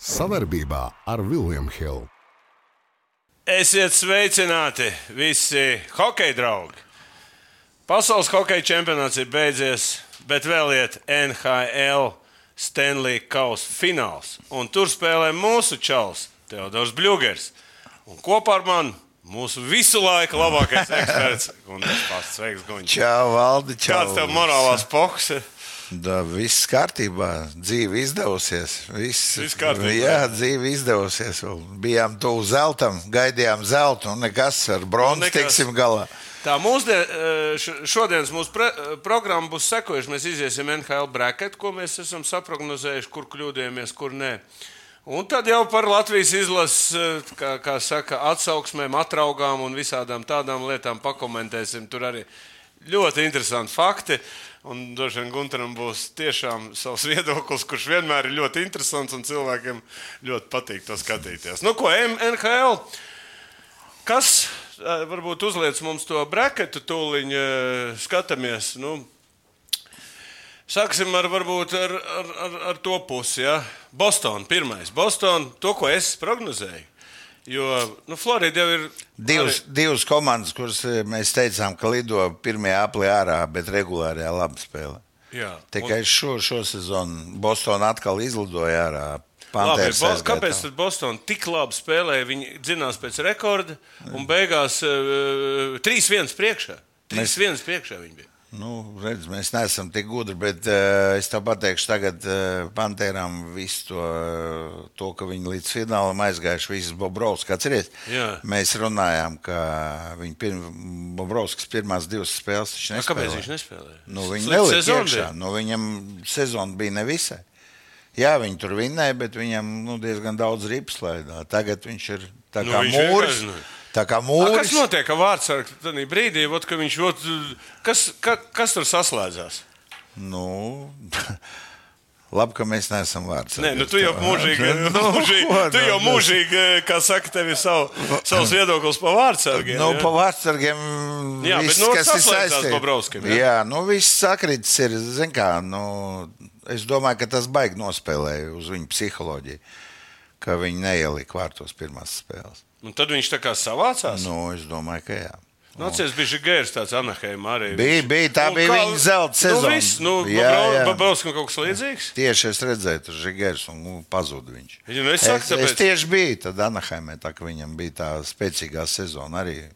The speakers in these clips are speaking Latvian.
Savarbībā ar Vilniņu Hildu. Esiet sveicināti visi hockey draugi! Pasaules hockey čempionāts ir beidzies, bet vēl iet NHL Stanley Kausa fināls. Un tur spēlē mūsu čels, Teodors Bļūgers. Un kopā ar mani mūsu visu laiku labākais eksperts, Gunārs Gunārs! Čau, Valdi! Čau. Kāds tev morālās pohs? Da, viss kārtībā, dzīve izdevusies. Viss, Viss kārtībā. Jā, dzīve izdevusies. Bijām tuvu zeltam, gaidījām zeltu, un nekas ar bronzu Nekas. tiksim galā. Tā mūsdien, š- šodienas mūsu pre, programma būs sekojuša. Mēs iziesim NHL bracket, ko mēs esam saprognozējuši, kur kļūdījāmies, kur nē. Un tad jau par Latvijas izlases, kā, kā saka, atsauksmēm, atraugām un visādām tādām lietām pakomentēsim. Tur arī ļoti interesanti fakti. Un droši vien Gunteram būs tiešām savs viedoklis, kurš vienmēr ir ļoti interesants un cilvēkiem ļoti patīk to skatīties. Nu, ko NHL? Kas varbūt uzliek mums to braketu, tūlīt skatāmies. Nu, sāksim ar, varbūt, ar, ar, ar, ar to pusi. Ja? Boston, pirmais. Boston, to, ko es prognozēju. Jo nu, Florida jau ir. Divas, divas komandas, kuras eh, mēs teicām, ka lido pirmajā aplī ārā, bet regulārajā labi spēlē. Jā, Tikai šo, šo sezonu Bostonā atkal izlidoja ārā. Labi, bo, kāpēc tad Bostonā tik labi spēlēja? Viņi dzinās pēc rekorda un beigās uh, 3-1 priekšā. 3-1 priekšā viņi bija. Nu, redz, mēs neesam tik gudri, bet uh, es tev pateikšu, tagad uh, Pantērām visu to, uh, to, ka viņi līdz finālam aizgājuši visas Bobrovskis. Atceries? Jā. Mēs runājām, ka viņi pirm, Bobrovskis pirmās divas spēles viņš Nu, nespēlēja. kāpēc viņš nespēlēja? Nu, viņi nelika iekšā. Nu, viņam sezona bija nevisai. Jā, viņi tur vinnēja, bet viņam nu, diezgan daudz rips laidā. Tagad viņš ir tā Nu, kā viņš mūris. nu. Tā kā A, mūris. kas notiek ar vārdsargu tajā brīdī, ot, ka viņš ot, kas, ka, kas tur saslēdzās? Nu, labi, ka mēs neesam vārds. Nē, nu, tu jau mūžīgi, Nu, mūžīgi, ko, tu nu, jau nu. mūžīgi kā saka, tev ir savu, savs viedoklis par vārdsargiem. Nu, ja? pa vārdsargiem Jā, bet viss, nu, kas ir saistīts. Bobrovskim, jā? Jā, nu viss sakrits ir, zin kā, nu, es domāju, ka tas baigi nospēlēja uz viņu psiholoģiju, ka viņi neielika vārtos pirmās spēles. Un tad viņš tā kā savācās. Nu, Nu, es domāju, ka jā. nu Atcerieties, bija Gērs tāds Anaheimā arī. Bija, bija, tā Un bija kā- viņa zelta sezona. Nu, viss, nu, Jā, jā. Babrovskam kaut kas līdzīgs. Tieši es redzēju, tur Žigers un nu, pazuda viņš. Ja, nu, es saku, es, tāpēc- es tieši biju tad Anaheimē, tā ka viņam bija tā spēcīgā sezona arī.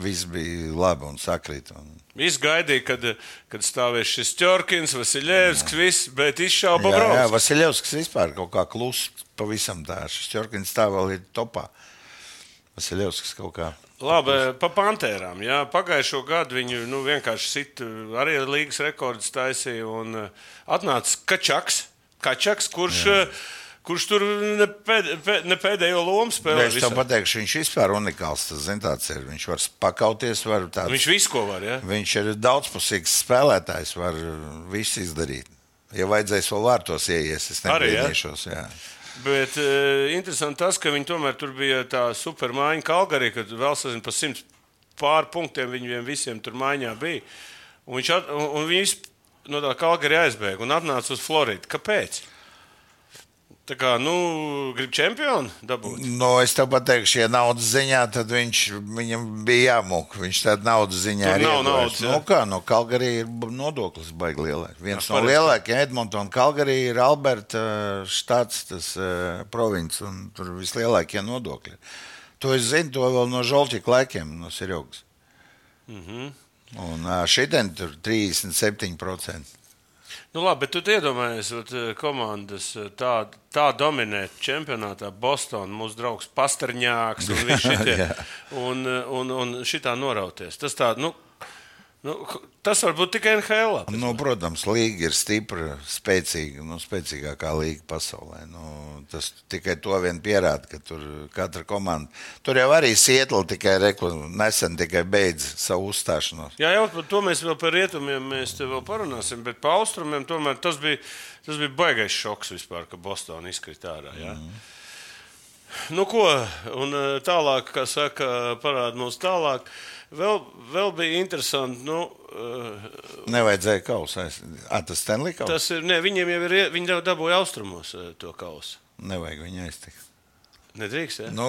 Viss bija labi un sakrīt. Un... Viss gaidīja, kad, kad stāvēs šis Čorkins, Vasiljevskis, viss, bet izšāva Jā, jā, Babrovskis. Vasiljevskis vispār kaut kā kluss pavisam tā. Šis Čorkins tā vēl ir topā. Vasiljevskis kaut kā. Labi, pa pantērām. Jā, pagājušo gadu viņi nu, vienkārši sit, arī līgas rekordus taisīja. Un uh, atnāca Kačaks, Kačaks kurš, uh, kurš tur ne, pēd, pēd, ne pēdējo lomu spēlēja. Es tev pateikšu, viņš vispār unikāls. Tas, zin, ir. Viņš var pakauties, var tāds. Viņš visu ko var. Ja? Viņš ir daudzpusīgs spēlētājs, var visu izdarīt. Ja vajadzēs vēl vārtos ieies, es Arī, ja? nebrīnīšos. Jā. Bet uh, interesanti tas, ka viņi tomēr tur bija tā supermaiņa Kalgarī, kad vēl sazin pa simts pār punktiem viņiem visiem tur maiņā bija. Un viņš at, un, un viņš no tā Kalgarī aizbēga un atnāca uz Floridu. Kāpēc? Tā kā, nu, grib čempionu dabūt. Nu, es tev pateikšu, ja naudas ziņā, tad viņš, viņam bija jāmūk. Viņš tādu naudas ziņā arī nav naudas? Nu, kā, no Kalgarī ir nodoklis baigi lielais. Viens Jā, no lielākajiem Edmontona Kalgarī ir Alberta uh, štats, tas uh, provinces, un tur vislielākie nodokļi. To es zinu, to vēl no Žolķika laikiem, no Sirjogas. Mm -hmm. Un uh, šitien tur 37%. Nu, labi, bet tu iedomājies, ka komandas eh, tā, tā dominē čempionātā Bostonā. Mūsu draugs Pasterņāks un viņš šitie, un, eh, un, un šitā norauties. Tas, tā, nu, nu, tas var būt tikai NHL. Nu, protams, līga ir stipra, spēcīga, nu, spēcīgākā līga pasaulē. Nu, tas tikai to vien pierāda, ka tur katra komanda. Tur jau arī Sietla tikai reku, nesen tikai beidz savu uzstāšanos. Jā, jau par to mēs vēl par rietumiem vēl parunāsim, bet par austrumiem tomēr tas bija, tas bija baigais šoks vispār, ka Bostonā izkrita ārā. Jā. Mm. Nu, ko, un eh, tālāk, kā saka, parāda mums tālāk. Vēl, vēl bija interesanti, nu, eh, Nevajadzēja kausu. Tas Stanley kausa. tas ir, ne, viņiem jau ir, viņi jau dabūja austrumos eh, to kausu. Nevajag viņu aiztikt. Nedrīkst. Ja? Nu,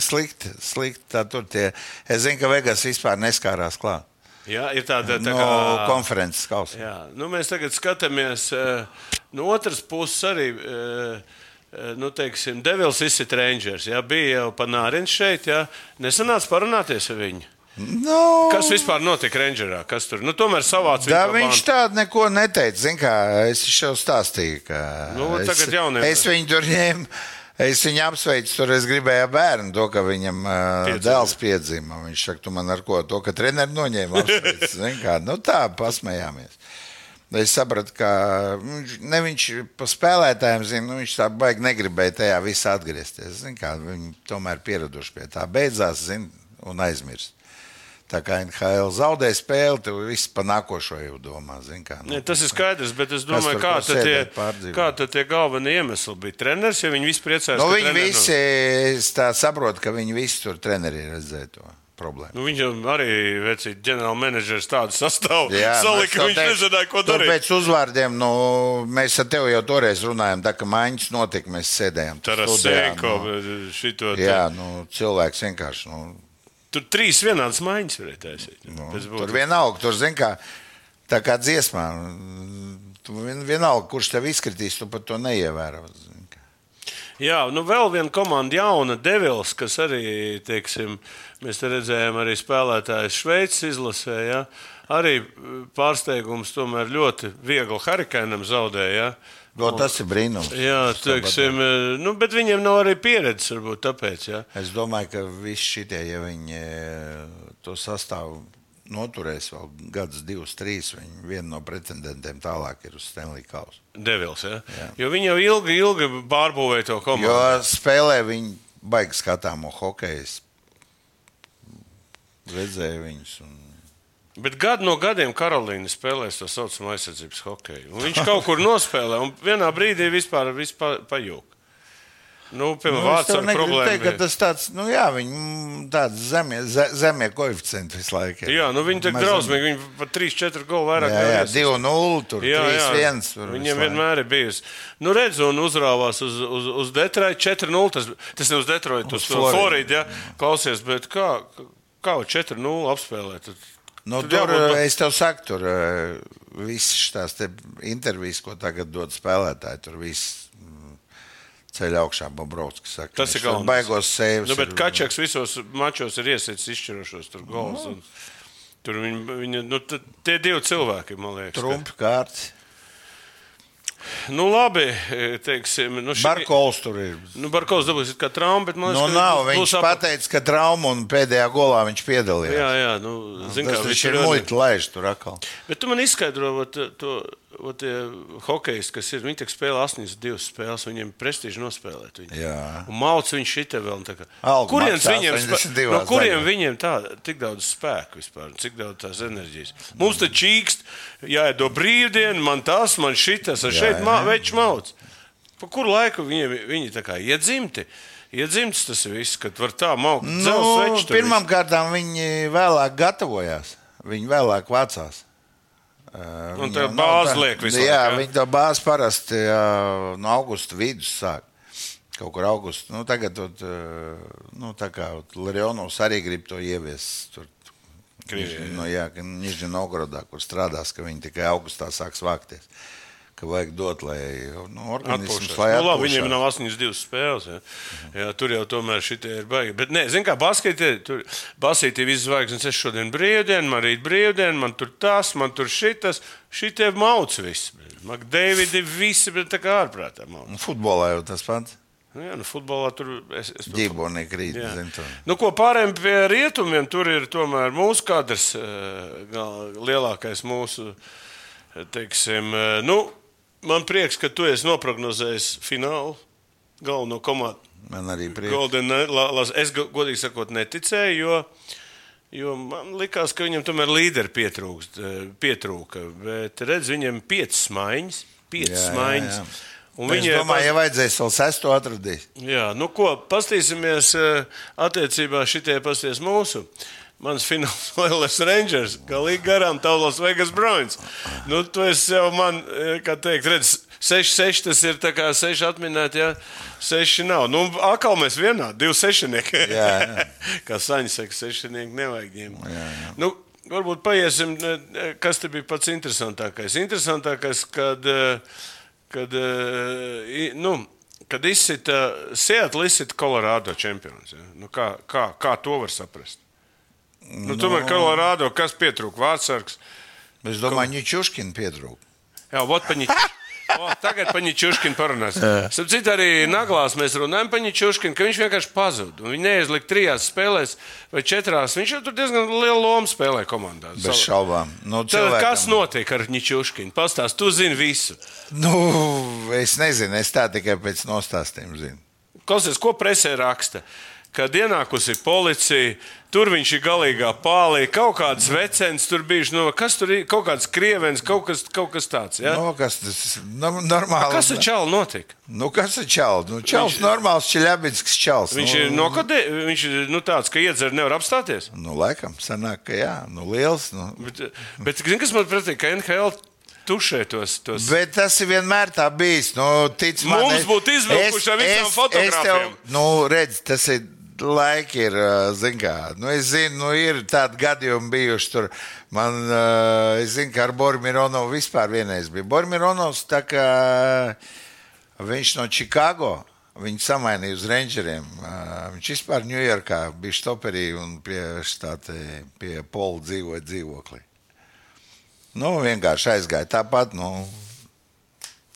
slikti, slikti. Tā tie. Es zinu, ka Vegas vispār neskārās klāt. Jā, ir tāda tā No kā konferences kausa. Jā, nu mēs tagad skatāmies eh, no otras puses arī. Nu, teiksim, Devils izsit Rangers. Jā, bija jau panārins šeit. Jā. Nesanāca parunāties ar viņu. Nu, Kas vispār notika Rangerā? Kas tur? Nu, tomēr savāca Da, viņu pa viņš tādu neko neteica. Zin, kā, es jau stāstīju, ka Nu, es, es viņu tur ņēmu. Es viņu apsveicu, tur es gribēju bērnu, to, ka viņam uh, dēls piedzima. Viņš saka, tu man ar ko? To, ka treneris noņēma. kā, Nu, tā, pasmējāmies. Es sapratu, ka viņš, ne viņš pa spēlētājiem zina, nu, viņš tā baigi negribēja tajā visā atgriezties. Kā, viņi tomēr pieraduši pie tā. Beidzās, zin, un aizmirst. Tā kā NHL zaudē spēli, tu viss pa nākošo jau domā. Zin, kā, nu, Ne, tas ir skaidrs, bet es domāju, kā tad tie, kā tad tie galvenie iemesli bija. Treneris, ja viņi visi priecājās, nu, ka viņi visi, es tā saprotu, ka viņi visi tur treneri redzēja to problēmu. Nu, viņam arī vecīt ģenerālmenedžers tādu sastāvu Jā, salika, ka viņš teicu, nezināja, ko darīt. Pēc uzvārdiem, nu, mēs ar tevi jau toreiz runājām, tā kā maiņas notika, mēs sēdējām. tur studijā, Tarasenko, nu, šito. Jā, nu, cilvēks vienkārši. Nu, Tur trīs vienādas maiņas varēja taisīt. Nu, tur vienalga, tur zina, kā, tā kā dziesmā. Tu vien, vienalga, kurš tev izkritīs, tu pat to neievēro. Jā, nu vēl viena komanda, jauna Devils, kas arī, teiksim, mēs te redzējām, arī spēlētājs Šveices izlasē. Ja? Arī eh, pārsteigums tomēr ļoti viegli Harikēnam zaudēja. Ja? No, tas ir brīnums. Jā, teiksim, eh, nu, bet viņiem nav arī pieredzes, varbūt tāpēc. Ja? Es domāju, ka visi šitie, ja viņi e, to sastāvu noturēs vēl gadus, divus, trīs, viņi viena no pretendentiem tālāk ir uz Stanley Kausu. Devils. Ja? Jā. Jo viņi jau ilgi, ilgi pārbūvēja to Jo komandu. spēlē viņi baigi skatāmo hokeju. Redzēju viņus. Un... Bet gadu no gadiem Karolīna spēlēs to saucamo aizsardzības hokeju. Un viņš kaut kur nospēlē, un vienā brīdī vispār, vispār pajūg. Nu, piemēram, Nu, ar negribu problēmu. teikt, ka tas tāds, nu jā, viņi mm, tāds zemie, ze, zemie koeficienti visu laiku. ir. Jā, nu viņi tik drausmīgi, viņi pat 3-4 golu vairāk Jā, jā, nevar iesist. 2-0, tur 3-1. Tur Viņiem vienmēr ir bijusi. Nu, redz, un uzrāvās uz, uz, uz Detroitu 4-0. Tas, tas ne uz Detroitu, uz Uz. Floridu. Ja? Klausies, bet kā, kā 4-0 apspēlēt? Tad, Nu, Tur tur, jābūt- es tev saku, tur eh, visas tās te intervijas, ko tagad dod spēlētāji, tur viss mm, ceļ augšā Bobrovskis. Saka, Tas ir galvenais. Baigos sēvis. Nu, bet Kačaks visos mačos ir iesaicis izšķirošos tur gols. un Tur viņi, viņi, nu, tie divi cilvēki, man liekas. ka- Trumpi kārtas. Nu, labi, teiksim. Nu, šī- Barkols tur ir. Nu, Barkovs dabūs kā traumu, bet man Nu, liekas, nav, būs viņš ap- pateica, ka trauma un pēdējā golā viņš piedalījās. Jā, jā, nu, zin, kā, Tas viņš ir ļoti- laiž tur atkal. Bet tu man izskaidro, to, tie hokejisti, kas ir, viņi spēlē 82 spēles, viņiem prestiži nospēlēt. Mauc viņš šitā vēl. Kurienes viņiem, spē- 82 no kuriem viņiem tā, tik daudz spēku vispār, cik daudz tās enerģijas? Mums te čīkst, jāiedod brīvdienu, man tas, man šitas, ar šeit ma, večs mauc. Pa kuru laiku viņi, viņi tā kā iedzimti? Iedzimts tas viss, kad var tā maukt. Nu, Pirmām kārtām viņi vēlāk gatavojās. Viņi vēlāk vācās. Uh, Un viņiem tā tā- liek visu Jā, laiku, jā? viņi to bāzi parasti jā, no augusta vidus sāk. Kaut kur augustā. Nu, tagad, tot, uh, nu, tā kā Lorionovs arī grib to ieviest. Tur, Krievijā, jā. no, jā, ka Nižņā Novgorodā, kur strādās, ka viņi tikai augustā sāks vākties. Ka vajag dot, lai nu, organisms lai Nu, labi, viņiem nav 82 spēles. Ja. Jā, tur jau tomēr šitie ir baigi. Bet, nē, zini, kā basketī, tur basītī viss zvaigznes. Es šodien brīvdien, man rīt brīvdien, man tur tas, man tur šitas. Šitie mauc viss. Makdēvidi visi, bet tā kā ārprātā mauc. Un Futbolā jau tas pats. Nu, jā, nu, futbolā tur es, es Ģībonī krīt. Nu, ko pārējiem pie rietumiem, tur ir tomēr mūsu kadrs, eh, lielākais mūsu. eh, Teiksim, eh, nu, man prieks, ka tu esi noprognozējis finālu galveno komandu. Man arī prieks. Golden, la, la, es go- godīgi sakot, neticēju, jo, jo man likās, ka viņam tomēr līderi pietrūkst, eh, pietrūka. Bet redz, viņam piecas maiņas. Piecas Jā, jā, maiņas. jā. Un Es viņi domāju, ja vajadzēs vēl sesto atradīt. Jā, nu ko, paskatīsimies eh, attiecībā šitie pasties mūsu. Mans fināls Lielais Rangers, galīgi garām Taulas Vegas Bruins. Nu, tu esi jau man, eh, kā teikt, redz, 6-6 tas ir tā kā 6 atminēti, ja 6 nav. Nu, atkal mēs vienā, 2 sešnieki. Jā, jā. kā saņa saka, sešnieki nevajag ņemt. Jā, jā. Nu, varbūt paiesim, eh, kas te bija pats interesantākais. Interesantākais, kad, kad, nu, kad izsita Seattle, izsita Colorado čempions. Ja? Nu, kā, kā, kā to var saprast? Nu, tomēr Colorado, kas pietrūka vārdsargs. Es domāju, Ničuškina pietrūka. Jā, vot paņi. O, tagad par Čuškinu parunāsim. Sapratu, arī Naglās mēs runājam par Čuškinu, ka viņš vienkārši pazuda. Viņš neizlika trijās spēlēs vai četrās. Viņš jau tur diezgan lielu lomu spēlē komandā. Bez šaubām. Nu, Tad, cilvēkam- kas notiek ar Čuškinu? Pastāst, tu zini visu. Nu, es nezinu, es tā tikai pēc nostāstiem zinu. Klausies, ko presē raksta? Kad ienākusi policija, tur viņš ir galīgā pālī, kaut kāds vecens tur bijuši, nu, kas tur ir, kaut kāds krievens, kaut kas, kaut kas tāds. Ja? Nu, kas tas nu, normāli? Kas ar čalu notika? Nu, kas ir čels? Nu, čels Viņš- normāls, čeļabisks čels. Viņš nu, ir nokodē, viņš ir nu, tāds, ka iedzer nevar apstāties. Nu, laikam, sanāk, ka jā, nu, liels. Nu. Bet, bet zini, kas man patīk, ka NHL tušē tos. tos... Bet tas ir vienmēr tā bijis. Nu, tic man, Mums es- būtu izvilkuši ar visām fotogrāfijām. tev- Nu, redz, tas ir. Laiki ir, ā, zin kā, nu es zinu, nu ir tādi gadījumi bijuši tur. Man, es zinu, ka ar Bormironovu vispār vienreiz bija. Bormironovs tā kā viņš no Čikago, viņu samainīja uz Rangeriem. Viņš vispār Ņujorkā bija stoperī un pie, štāte, pie Pola dzīvoja dzīvoklī. Nu, vienkārši aizgāja tāpat, nu,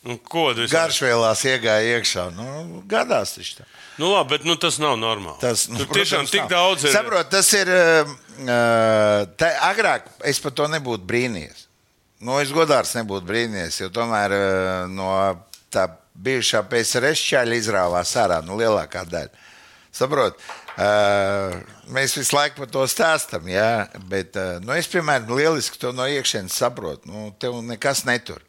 Nu, ko tu esi? garšvielās iegāja iekšā. Nu, gadās taču tā. Nu, labi, bet nu, tas nav normāli. Tas nu, tiešām protams, tik nav. daudz ir. Saprot, tas ir. Uh, tā, agrāk es par to nebūtu brīnījies. Nu, es godārs nebūtu brīnījies, jo tomēr uh, no tā bijušā PSRS čaļa izrāvās ārā nu, lielākā daļa. Saprot, uh, mēs visu laiku par to stāstām, jā, bet uh, nu, es, piemēram, lieliski to no iekšienes saprotu. Nu, tev nekas netur.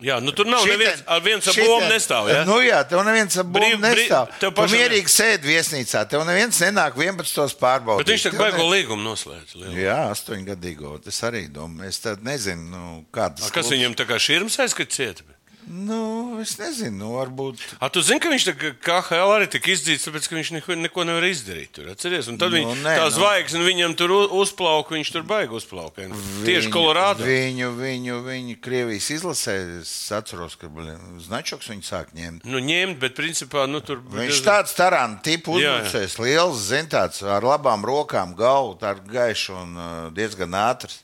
Jā, nu, tur nav Šitien- neviens ar viens ar bombu nestāv. Ja? Nu, jā, tev neviens ar bumbu nestāv. tev Tu pašam mierīgi sēdi viesnīcā, tev neviens nenāk 11. pārbaudīt. Bet viņš tā baigo ne- līgumu noslēdz. lielu. Jā, astoņgadīgo. Tas arī domāju. Es tad nezinu, nu, kā tas A, Kas viņam tā kā šķirms aizskat cieta? Nu, es nezinu, nu, varbūt. A, tu zini, ka viņš tā kā KL arī tika izdzīts, tāpēc ka viņš neko, neko nevar izdarīt. Tur, atceries? Un tad Nu, nu, viņš, nē, tā nu. zvaigzne viņam tur uzplauka, viņš tur baigi uzplauka. Tieši Viņu- Kolorādo. Viņu, viņu, viņu Krievijas izlasē, es atceros, ka blin, značoks viņu sāk ņemt. Nu, ņemt, bet principā nu, tur Viņš tāds tarāns tipu uzbrucējs, liels, zin, tāds ar labām rokām, galvu, tā gaišs un uh, diezgan ātrs.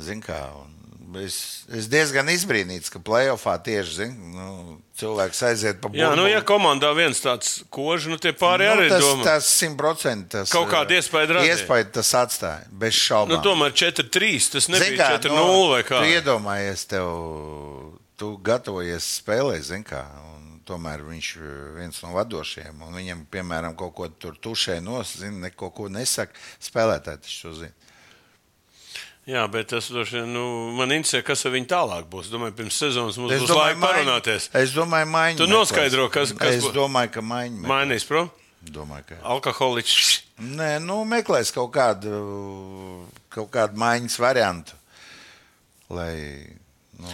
Zin kā, un es, es diezgan izbrīnīts, ka playoffā tieši zin, nu, cilvēks aiziet pa Jā, nu, ja komandā viens tāds kožs, nu tie pārējie arī tas, domā. tas simtprocentīgi Kaut kādu uh, iespaidu radīja. Iespaidu tas atstāja, bez Nu, šaubām. tomēr 4-3. Tas nebija kā, 4-0 nu, vai kā. Iedomājies, tev, tu gatavojies spēlēt, zini kā. un Tomēr viņš ir viens no vadošajiem. un Viņam, piemēram, kaut ko tur tušē nosacīt, neko ko nesaka. Spēlētāji taču to zina. Jā, bet tas droši vien, nu, man interesē, kas ar viņu tālāk būs. Domāju, pirms sezonas mums Es būs domāju, laika parunāties. Es domāju, maiņa. Tu noskaidro, kas- kas Es domāju, ka maiņa. meklēs. Mainīs, prom? Domāju, ka. Alkoholiķis. Nē, nu, meklēs kaut kādu, kaut kādu maiņas variantu. Lai, nu,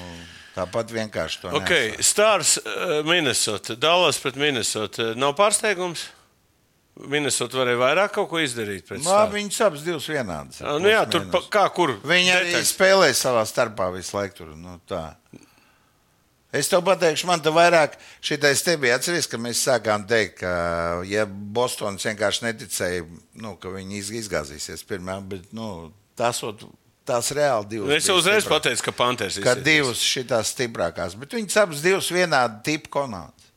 tāpat vienkārši to Ok, Stars, uh, Minnesota, Dallas pret Minnesota. Nav pārsteigums. Minnesota varēja vairāk kaut ko izdarīt Stars. viņas abas divas vienādas. Nu, jā, tur pa, kā kur. Viņi arī detaļas? spēlē savā starpā visu laiku. Tur, nu, tā. es tev pateikšu, man te vairāk šitais te bija. Atceries, ka mēs sākām teikt, ka ja Bostonas vienkārši neticēja, nu, ka viņi iz- izgāzīsies pirmā, bet nu, tās, ot- tās reāli divas. Es jau uzreiz stiprākas. pateicu, ka Panthers Ka izsitīs. divas šitās stiprākās, bet viņas abas divas vienādi tipu konāts.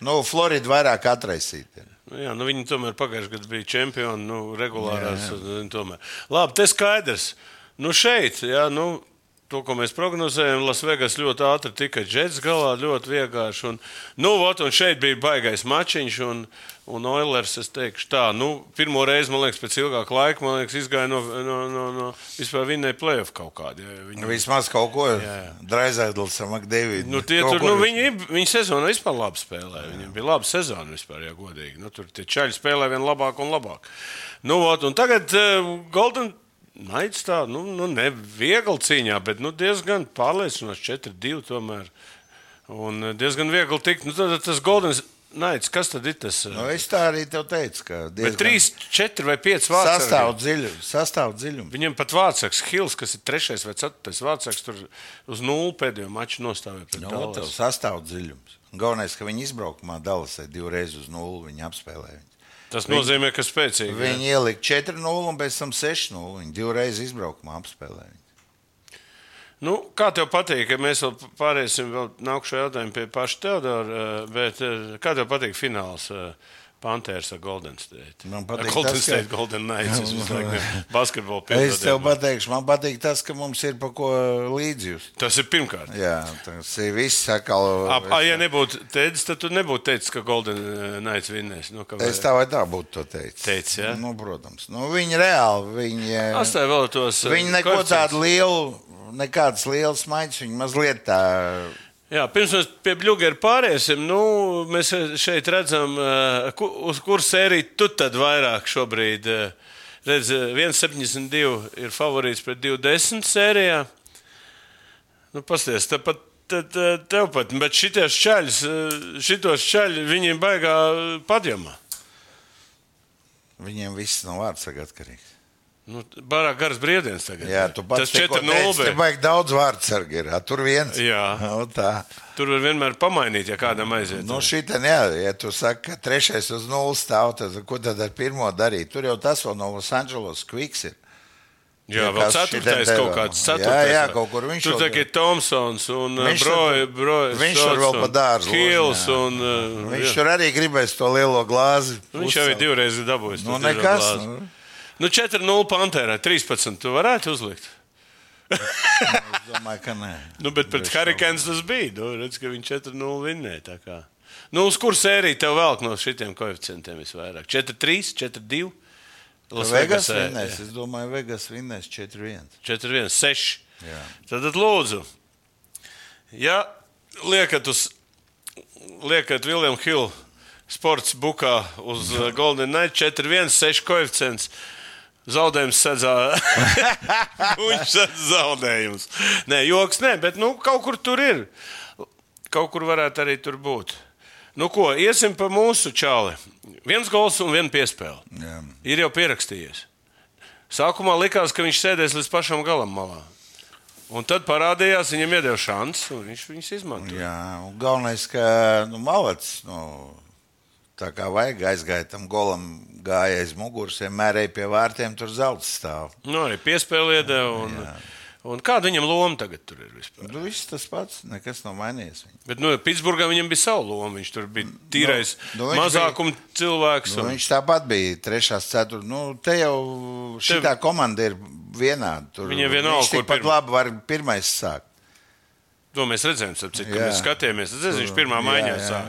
Nu, Florida vairāk atraisīta. Nu, jā, nu viņi tomēr pagājušajā gadā bija čempioni, nu, regulārās. un- un tomēr. Labi, tas skaidrs. Nu, šeit, jā, nu, to, ko mēs prognozējam, Lasvegas ļoti ātri tika džets galā, ļoti vienkārši. Un, nu, ot, un šeit bija baigais mačiņš, un, un Oilers, es teikšu tā, nu, pirmo reizi, man liekas, pēc ilgāka laika, man liekas, izgāja no, no, no, no vispār vinēja playoff kaut kādu. Jā, viņi, Vismaz kaut ko Jā. Draizēdls ar Makdēvidu. Nu, tie, tur, nu, viņi, viņi sezonā vispār labi spēlēja. Viņiem bija laba sezona vispār, ja godīgi. Nu, tur tie čaļi spēlēja vien labāk un labāk. Nu, ot, un tagad uh, Golden Naids tā, nu, nu ne viegli cīņā, bet nu, diezgan pārliecinoši 4-2 tomēr. Un eh, diezgan viegli tikt. Nu, tad tas Goldens Naids, kas tad ir tas? Nu, es tā arī tev teicu, ka Bet 3, 4 vai 5 vārds. sastāv dziļums. Sastāv dziļums. Viņam pat vārdsargs Hills, kas ir 3 vai 4 vārdsargs, tur uz nulli pēdējo maču nostāvēja. pret Nu, Dallas. sastāv dziļums. Galvenais, ka viņi izbraukumā Dallasai divreiz uz nulli viņi apspēlēja. Tas nozīmē, ka spēcīgi. jā. Viņi ielika 4-0 un pēc tam 6-0. Viņi divreiz izbraukumā apspēlēja. Nu, kā tev patīk, ka mēs vēl pāriesim vēl nākušo jautājumu pie paša Teodora, eh, bet eh, kā tev patīk fināls eh, Panthers ar Golden State? Man patīk Golden tas, ka- State, Golden Knights, es laiku basketbolu Es tev pateikšu, man patīk tas, ka mums ir pa ko līdzjust. Tas ir pirmkārt. Jā, tas ir viss sakal. Ap, a, ja nebūtu teicis, tad tu nebūtu teicis, ka Golden eh, Knights vinnēs. Nu, ka Es tā vai tā būtu to teicis. Teicis, jā? Nu, protams. Nu, viņi reāli, viņi, Atstāja vēl tos. eh, viņi neko tādu lielu, nekādas lielas maiņas, viņi mazliet tā. Jā, pirms mēs pie Bluegera pāriesim, nu, mēs šeit redzam, eh, uz kuras sēriju tu tad vairāk šobrīd. eh, Redz, eh, 1,72 ir favorīts pret 2,10 sērijā. Nu, pasties, tepat, te, te, tev pat, bet šitie šķaļus, eh, šitos šķaļus viņiem baigā padjamā. Viņiem viss no vārdsarga atkarīgs. Nu, Barāk garas brīvdienas tagad. Jā, tu pats Tas 4-0. Tur vajag daudz vārdsargu. Ir. Tur viens. Jā. Nu, tā. Tur var vienmēr pamainīt, ja kādam aiziet. Nu, šitā, jā, ja tu saki, ka trešais uz nulles stāv, tad ko tad ar pirmo darīt? Tur jau tas vēl no Los Angeles Quiks ir. Jā, vēl ceturtais kaut kāds. Jā, Ceturtais, jā, vai? kaut kur viņš Tur tagad ir Tomsons un uh, Broja. viņš tur vēl pa dārzu Hils un. Uh, Viņš jā. tur arī gribēs to lielo glāzi. Viņš jau ir divreiz dabūjis. Nu, nekas. glāzi. Nu, Nu, 4-0 Pantērā, 13. Tu varētu uzlikt. es domāju, ka nē. Nu, bet pret Hurricanes tas bija. Nu, redz, ka viņi 4-0 vinnēja. Nu, uz kur sēriju tev velk no šitiem koeficientiem visvairāk? 4-3, 4-2. Las Vegas vinnēs. Es domāju, Vegas vinnēs 4-1. 4-1, 6. Jā. Tad lūdzu, ja liekat uz liekat Vilnius Hill sports bukā uz uh, Golden Knight 4-1, 6 koeficients. Zaudējums sadzā. Viņš sadz zaudējums. Nē, joks, nē, bet nu, kaut kur tur ir. Kaut kur varētu arī tur būt. Nu, ko, iesim pa mūsu čāli. Viens gols un viena piespēle. Jā. Ir jau pierakstījies. Sākumā likās, ka viņš sēdēs līdz pašam galam malā. Un tad parādījās, viņam iedeva šansu, un viņš viņus izmantoja. Jā, un galvenais, ka nu, malats, nu, tā kā vajag aizgāja tam golam, gāja aiz muguras, vienmēr ej pie vārtiem, tur zelta stāv. Nu, arī piespēle iedeva. Un, un kāda viņam loma tagad ir vispār? Nu, viss tas pats, nekas nav mainījies. Viņam. Bet, nu, Pitsburgā viņam bija sava loma. Viņš tur bija tīrais Nu, nu, nu, viņš mazākuma cilvēks. Nu, Un, viņš tāpat bija trešās, ceturtās. Nu, te jau šī Tev- komanda ir vienāda. Tur Viņiem vienalga, viņš kur tikpat pirma. labi var pirmais sākt. to mēs redzējām, cik Jā. mēs skatījāmies. Zini, viņš pirmā jā, maiņā jā.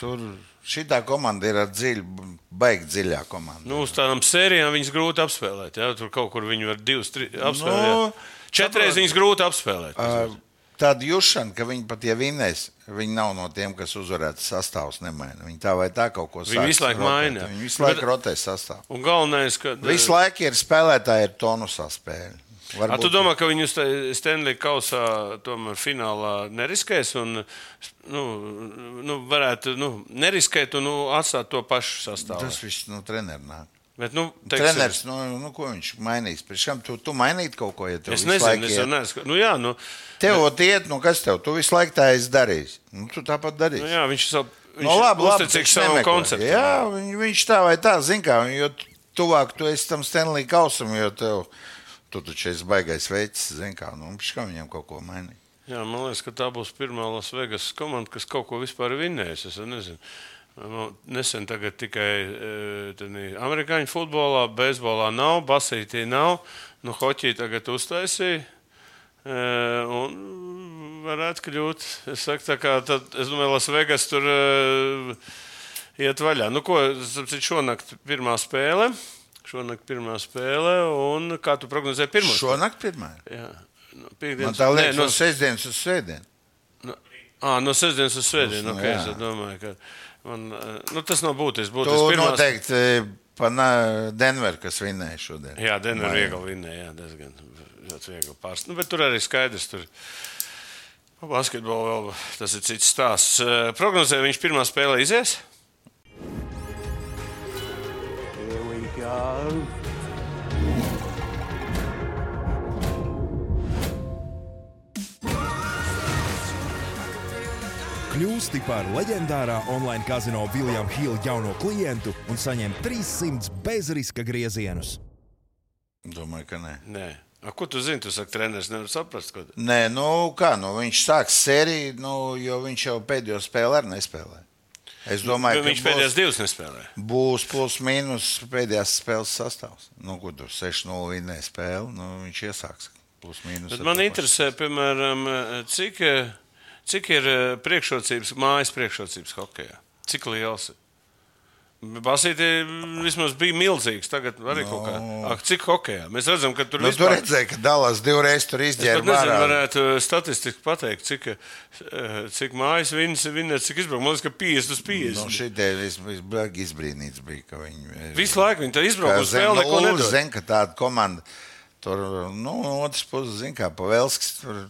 Tur šī komanda ir ar dziļu, baigi dziļā komanda. Nu, uz tādām sērijām viņas grūti apspēlēt. Jā? Tur kaut kur viņi var divas, trīs apspēlēt. Nu, Nu, Četreiz viņas grūti apspēlēt. Uh, Tāda jūšana, ka viņi pat ja vinnēs, viņi nav no tiem, kas uzvarētu sastāvus nemaina. Viņi tā vai tā kaut ko Viņi sāks visu laiku maina. Viņi visu laiku rotē sastāvu. Un galvenais, ka. Visu laiku ir spēlētāji ar tonusā spēli. A, tu domā, ka te- Stanley Kausā tomēr finālā neriskēs un nu, nu, varētu nu, neriskēt un nu, atstāt to pašu sastāvu? Tas viss no treneru nāk. Bet, nu, teiksim, Treneris, nu, nu, ko viņš mainīs? Tam tu, tu mainītu kaut ko, ja tev Es visu nezinu, es neesmu. Nu, jā, nu, Tev ot iet, nu kas tev? Tu visu laiku tā esi darījis. Nu, tu tāpat darīsi. nu, jā, viņš savu. Viņš No, labi, labi, viņš savam nemeklē. konceptam. Jā, viņ, viņš tā vai tā, zina, jo tuvāk tu esi tam Stanley kausam, jo tev, tu taču esi baigais veids, zina, kā, nu, kā viņam kaut ko mainīt. Jā, man liekas, ka tā būs pirmā Las Vegas komanda, kas kaut ko vispār vinnēs. Es nezinu. Nu, Nesen tikai e, amerikāņu futbolā, beisbolā nav, basītī nav. Nu, hoķī tagad uztaisīja. E, un varētu kļūt. Es, saku, tā kā, tad, es domāju, Las Vegas tur e, iet vaļā. Nu, ko, šonakt pirmā spēle. Šonakt pirmā spēle. Un kā tu prognozēji pirmo? Šonakt pirmā. Jā. No Man piekdienas- tā Nē, liekas, no no sestdienas uz svētdienu. No, à, no sestdienas uz svētdienu. Nu, Okay, jā. es domāju, ka man, nu, tas nav būtiski. Tu būtiski pirmās- noteikti Pana Denver, kas vinēja šodien. Jā, Denver Vai- viegli vinnēja, jā, diezgan ļoti viegli pārst. Nu, bet tur arī skaidrs, tur pa basketbolu vēl tas ir cits stāsts. Eh, Prognozē viņš pirmā spēlē izies. Go. Kļūsti par leģendārā online kazino Viljama Hila jauno klientu un saņem 300 bezriska griezienus. Domāju, ka nē. Nē. A, ko tu zini? Tu saki, treneris nevar saprast. Ko... Nē, nu kā, nu, viņš sāks sēriju, nu, jo viņš jau pēdējo spēli arī nespēlē. Es domāju, Viņš ka pēdējās būs, divas nespēlē. būs plus mīnus pēdējās spēles sastāvs. Nu, kur tur 6-0 vinnēja spēli, nu, viņš iesāks plus mīnus. Man interesē, piemēram, cik, cik ir priekšrocības, mājas priekšrocības hokeja. Cik liels ir? Basītī vismaz bija milzīgs. Tagad arī kaut kā. Ak, cik hokeja? Mēs redzam, ka tur Nu, tu vispār... redzēji, ka Dallas divreiz tur Es izģērba pat nezinu, varētu statistiski pateikt, cik, eh, cik mājas viņas vinnēs, cik izbraukt. Man liekas, ka 50 uz 50. Nu, Šitie vispār izbrīnīts bija, ka viņi Visu laiku viņi tā Kā izbrauc uz spēli, neko nulles, nedod. Zin, ka tāda komanda tur, nu, no otras puses, zin, kā Pavelskis tur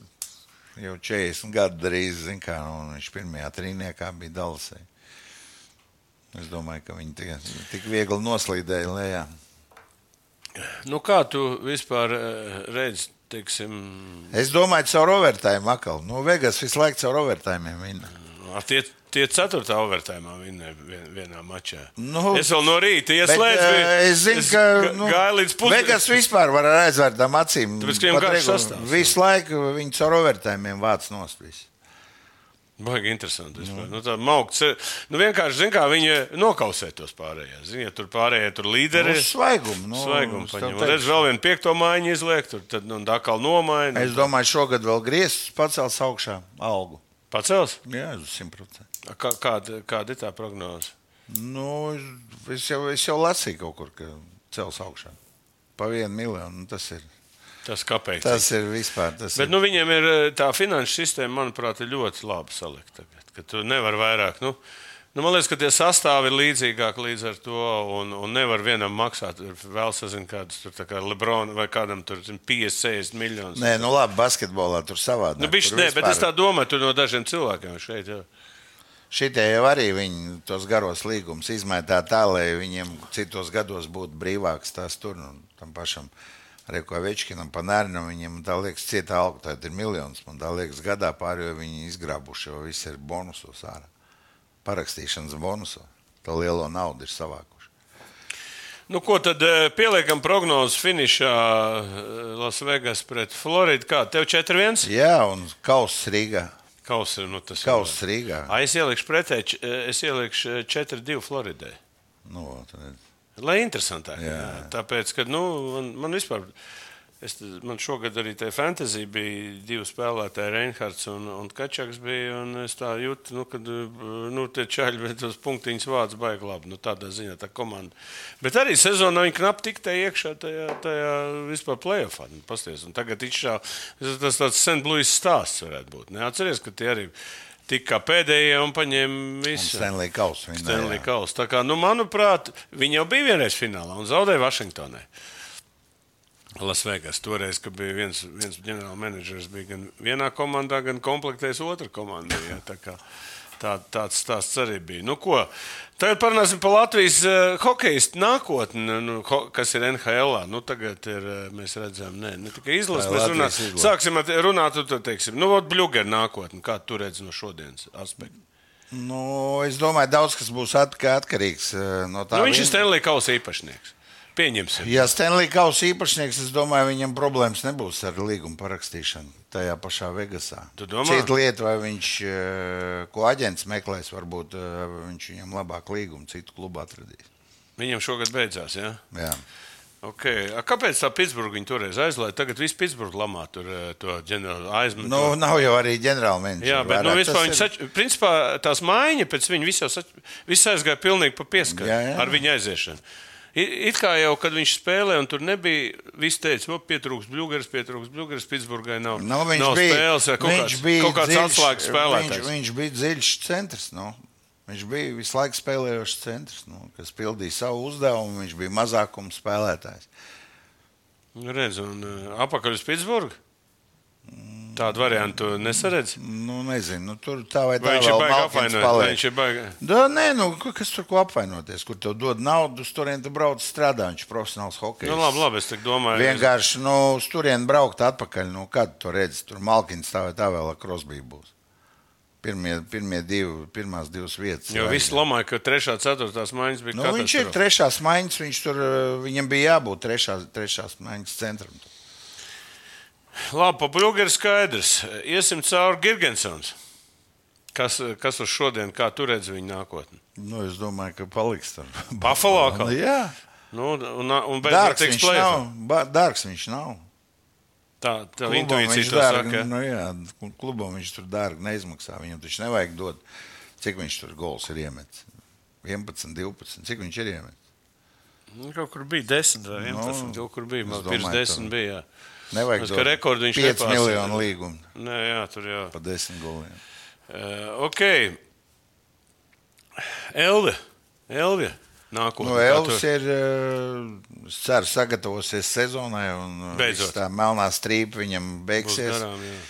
jau 40 gadu drīz, zin, kā, un viņš pirmajā trīniekā bija Dallasē. Es domāju, ka viņi tik, tik viegli noslīdēja lejā. Nu, kā tu vispār eh, redzi, teiksim, Es domāju, caur overtime atkal. Nu, Vegas visu laiku caur overtime ar tie, tie ceturtā vinnēja vien, vienā mačā. Nu, es vēl no rīta Bet, ieslēdzu. eh, es zinu, ka ga- nu, gāju līdz Vegas pusdienas. vispār var ar aizvērtām acīm. Tāpēc, ka viņam regulu- sastāvs. Visu laiku viņi caur overtime vāc nost. Visu. Baigi interesanti. Nu. Nu, tā maukts, nu, vienkārši, zin, kā viņi nokausē tos pārējos. Zini, ja tur pārējie tur līderi. Nu, svaigumu. Nu, Svaigumu paņem. Redz, vēl vienu piekto mājiņu izliek, tur tad nu, atkal nomaina. Es domāju, šogad vēl griezts pacels augšā algu. Pacels? Jā, uz 100%. Kā, kāda, kāda ir tā prognoze? Nu, es, jau, es jau lasīju kaut kur, ka cels augšā. Pa vienu miljonu. nu, Tas ir, Tas kāpēc? tas ir vispār. Tas Bet ir. nu, viņiem ir eh, tā finanšu sistēma, manuprāt, ir ļoti labi salikta. Tu nevari vairāk. Nu, nu, man liekas, ka tie sastāvi ir līdzīgāki līdz ar to. Un, un nevar vienam maksāt. Vēl sazinu, kādus tur kā Lebrona vai kādam tur zin, 50, 60 miljonus. Nē, nu labi, basketbolā tur savādāk. nu, bišķi, Tur nē, bet vispār- es tā domāju, tur no dažiem cilvēkiem šeit. Jā. Šitie jau arī viņi tos garos līgumus izmētā tā, lai viņiem citos gados būtu brīvāks tās tur. Nu, tam pašam Rekovečkinam, Panērinam, viņiem tā liekas, cieta alga, tā ir miljons. Man tā liekas, gadā pārējo viņi izgrābuši, jo viss ir bonusos ārā. Parakstīšanas bonusos. To lielo naudu ir savākuši. Nu, ko tad eh, pieliekam prognozes finišā eh, Lasvegas pret Floridu? Kā tev 4-1? Jā, un kauss Rīgā. Kaus ir nu, tas. Kauss Rīgā. A, es ielikšu pretēji, eh, es ielikšu 4-2 Floridai. Nu, tad- Lai interesantāk. Jā. Jā. Tāpēc, ka nu, man, man vispār. Es, man šogad arī tajā fantāzijā bija divi spēlētāji, Reinhards un, un Kačaks. Bija, un es tā jūtu, nu, ka nu, tie čaļi tos punktiņus vāc baigi labi. Nu, tādā ziņā tā komanda. Bet arī sezonā viņi knapi tik te iekšā tajā, tajā vispār playoffā. Nu, pasties, un tagad išā, tas tāds St. Louis stāsts varētu būt. Neatceries, ka tie arī tika pēdējie un paņēma visu. Stanley viņa, Stanley jā. Kauss. Tā kā, nu, manuprāt, viņi jau bija vienreiz finālā un zaudēja Vašingtonē. Lasvegas. Toreiz, kad bija viens, viens ģenerālmenedžers, bija gan vienā komandā, gan komplektējis otrā komandā. Ja, tā tāds stāsts arī bija. Nu, ko? Tagad parunāsim par Latvijas uh, hokeja nākotni, nu, ho, kas ir NHL. -ā. Nu, tagad ir, uh, mēs redzam, ne, ne tikai izlases, Latvijas izlase. sāksim ar runāt, tu, tu teiksim, nu, bļūga ir nākotne. Kā tu redzi no šodienas aspekta? Nu, es domāju, daudz kas būs atka- atkarīgs eh, no tā. Nu, viņš ir Stanley Kausa īpašnieks. Pieņemsim. Ja Stanley Kausa īpašnieks, es domāju, viņam problēmas nebūs ar līgumu parakstīšanu tajā pašā Vegasā. Cita lieta, vai viņš, eh, ko aģents meklēs, varbūt eh, viņš viņam labāk līgumu citu klubu atradīs. Viņam šogad beidzās. Ja? Jā. Okay. A, kāpēc tā Pitsburgā viņa toreiz aizlaiž? Tagad viss Pitsburgā lamā tur eh, to ģenerālu aizmetu. Nu, nav jau arī ģenerālmenedžers. Jā, bet nu, vispār, viņi sač, principā, tās maiņa pēc viņa viss sač, aizgāja pilnīgi pa pieskaru Jā, jā. ar viņa aiziešanu. It kā jau, kad viņš spēlēja, un tur nebija, viss teica, ka pietrūks bluegrass, pietrūks bluegrass, Pitsburgai nav, Nu, viņš nav bija, spēles, kaut viņš kāds, bija kaut kāds dziļš- atslēgas Viņš, spēlētājs. viņš bija dziļš centrs. Nu. Viņš bija visu laiku spēlējošs centrs, nu, kas pildīja savu uzdevumu. Viņš bija mazākuma spēlētājs. Nu, Redz, un uh, apakaļ uz Pitsburgu. Tādu variantu nesaredz. Nu, nezinu, nu, tur tā vai tā Vai viņš ir paliek. Vai viņš ir baigi? Da, nē, nu, ka- kas tur ko apvainoties? Kur tev dod naudu, uz turieni tu brauc strādā. Viņš ir profesionāls hokejs. Nu, labi, labi, es domāju. Vienkārši nu, uz turieni braukt atpakaļ. Nu, kad tu redzi, tur Malkins tā vai tā vēl ar Krosbī būs. Pirmie, pirmie divi, pirmās divas vietas. Jo viss lamāja, ka trešā, ceturtās maiņas bija Nu, viņš ir trešās maiņas, viņš tur, eh, viņam bija jābūt trešās, trešās maiņas centram. Labi, pa Bļūgu ir skaidrs. Iesim cauri Girgensons. Kas, kas uz šodien, kā tu redzi viņa nākotni? Nu, es domāju, ka paliks tur. Buffalo atkal? Jā, Nu, un, un dārgs viņš nav. Ba- Dārgs viņš nav. Tā, tā Klubam intuīcija viņš to dārgi, saka. Nu, jā, klubam viņš tur dārgi neizmaksā. Viņam taču nevajag dot, cik viņš tur gols ir iemetis. 11, 12. Cik viņš ir iemetis? Nu, Kaut kur bija 10 vai 11. Nu, kaut kur bija. Man pirms domāju, 10 tur- bija. Jā. Nevajag ka rekordu viņš 5 nepārsniedz. miljonu līgumu Nē, jā, tur jā. pa 10 goliem. Uh, ok. Elvi. Elvi. Nākotnē. Nu, Elvis ir, eh, es ceru, sagatavosies sezonai, eh, Beidzot. tā melnā strīpa viņam būs beigsies. garām, jā.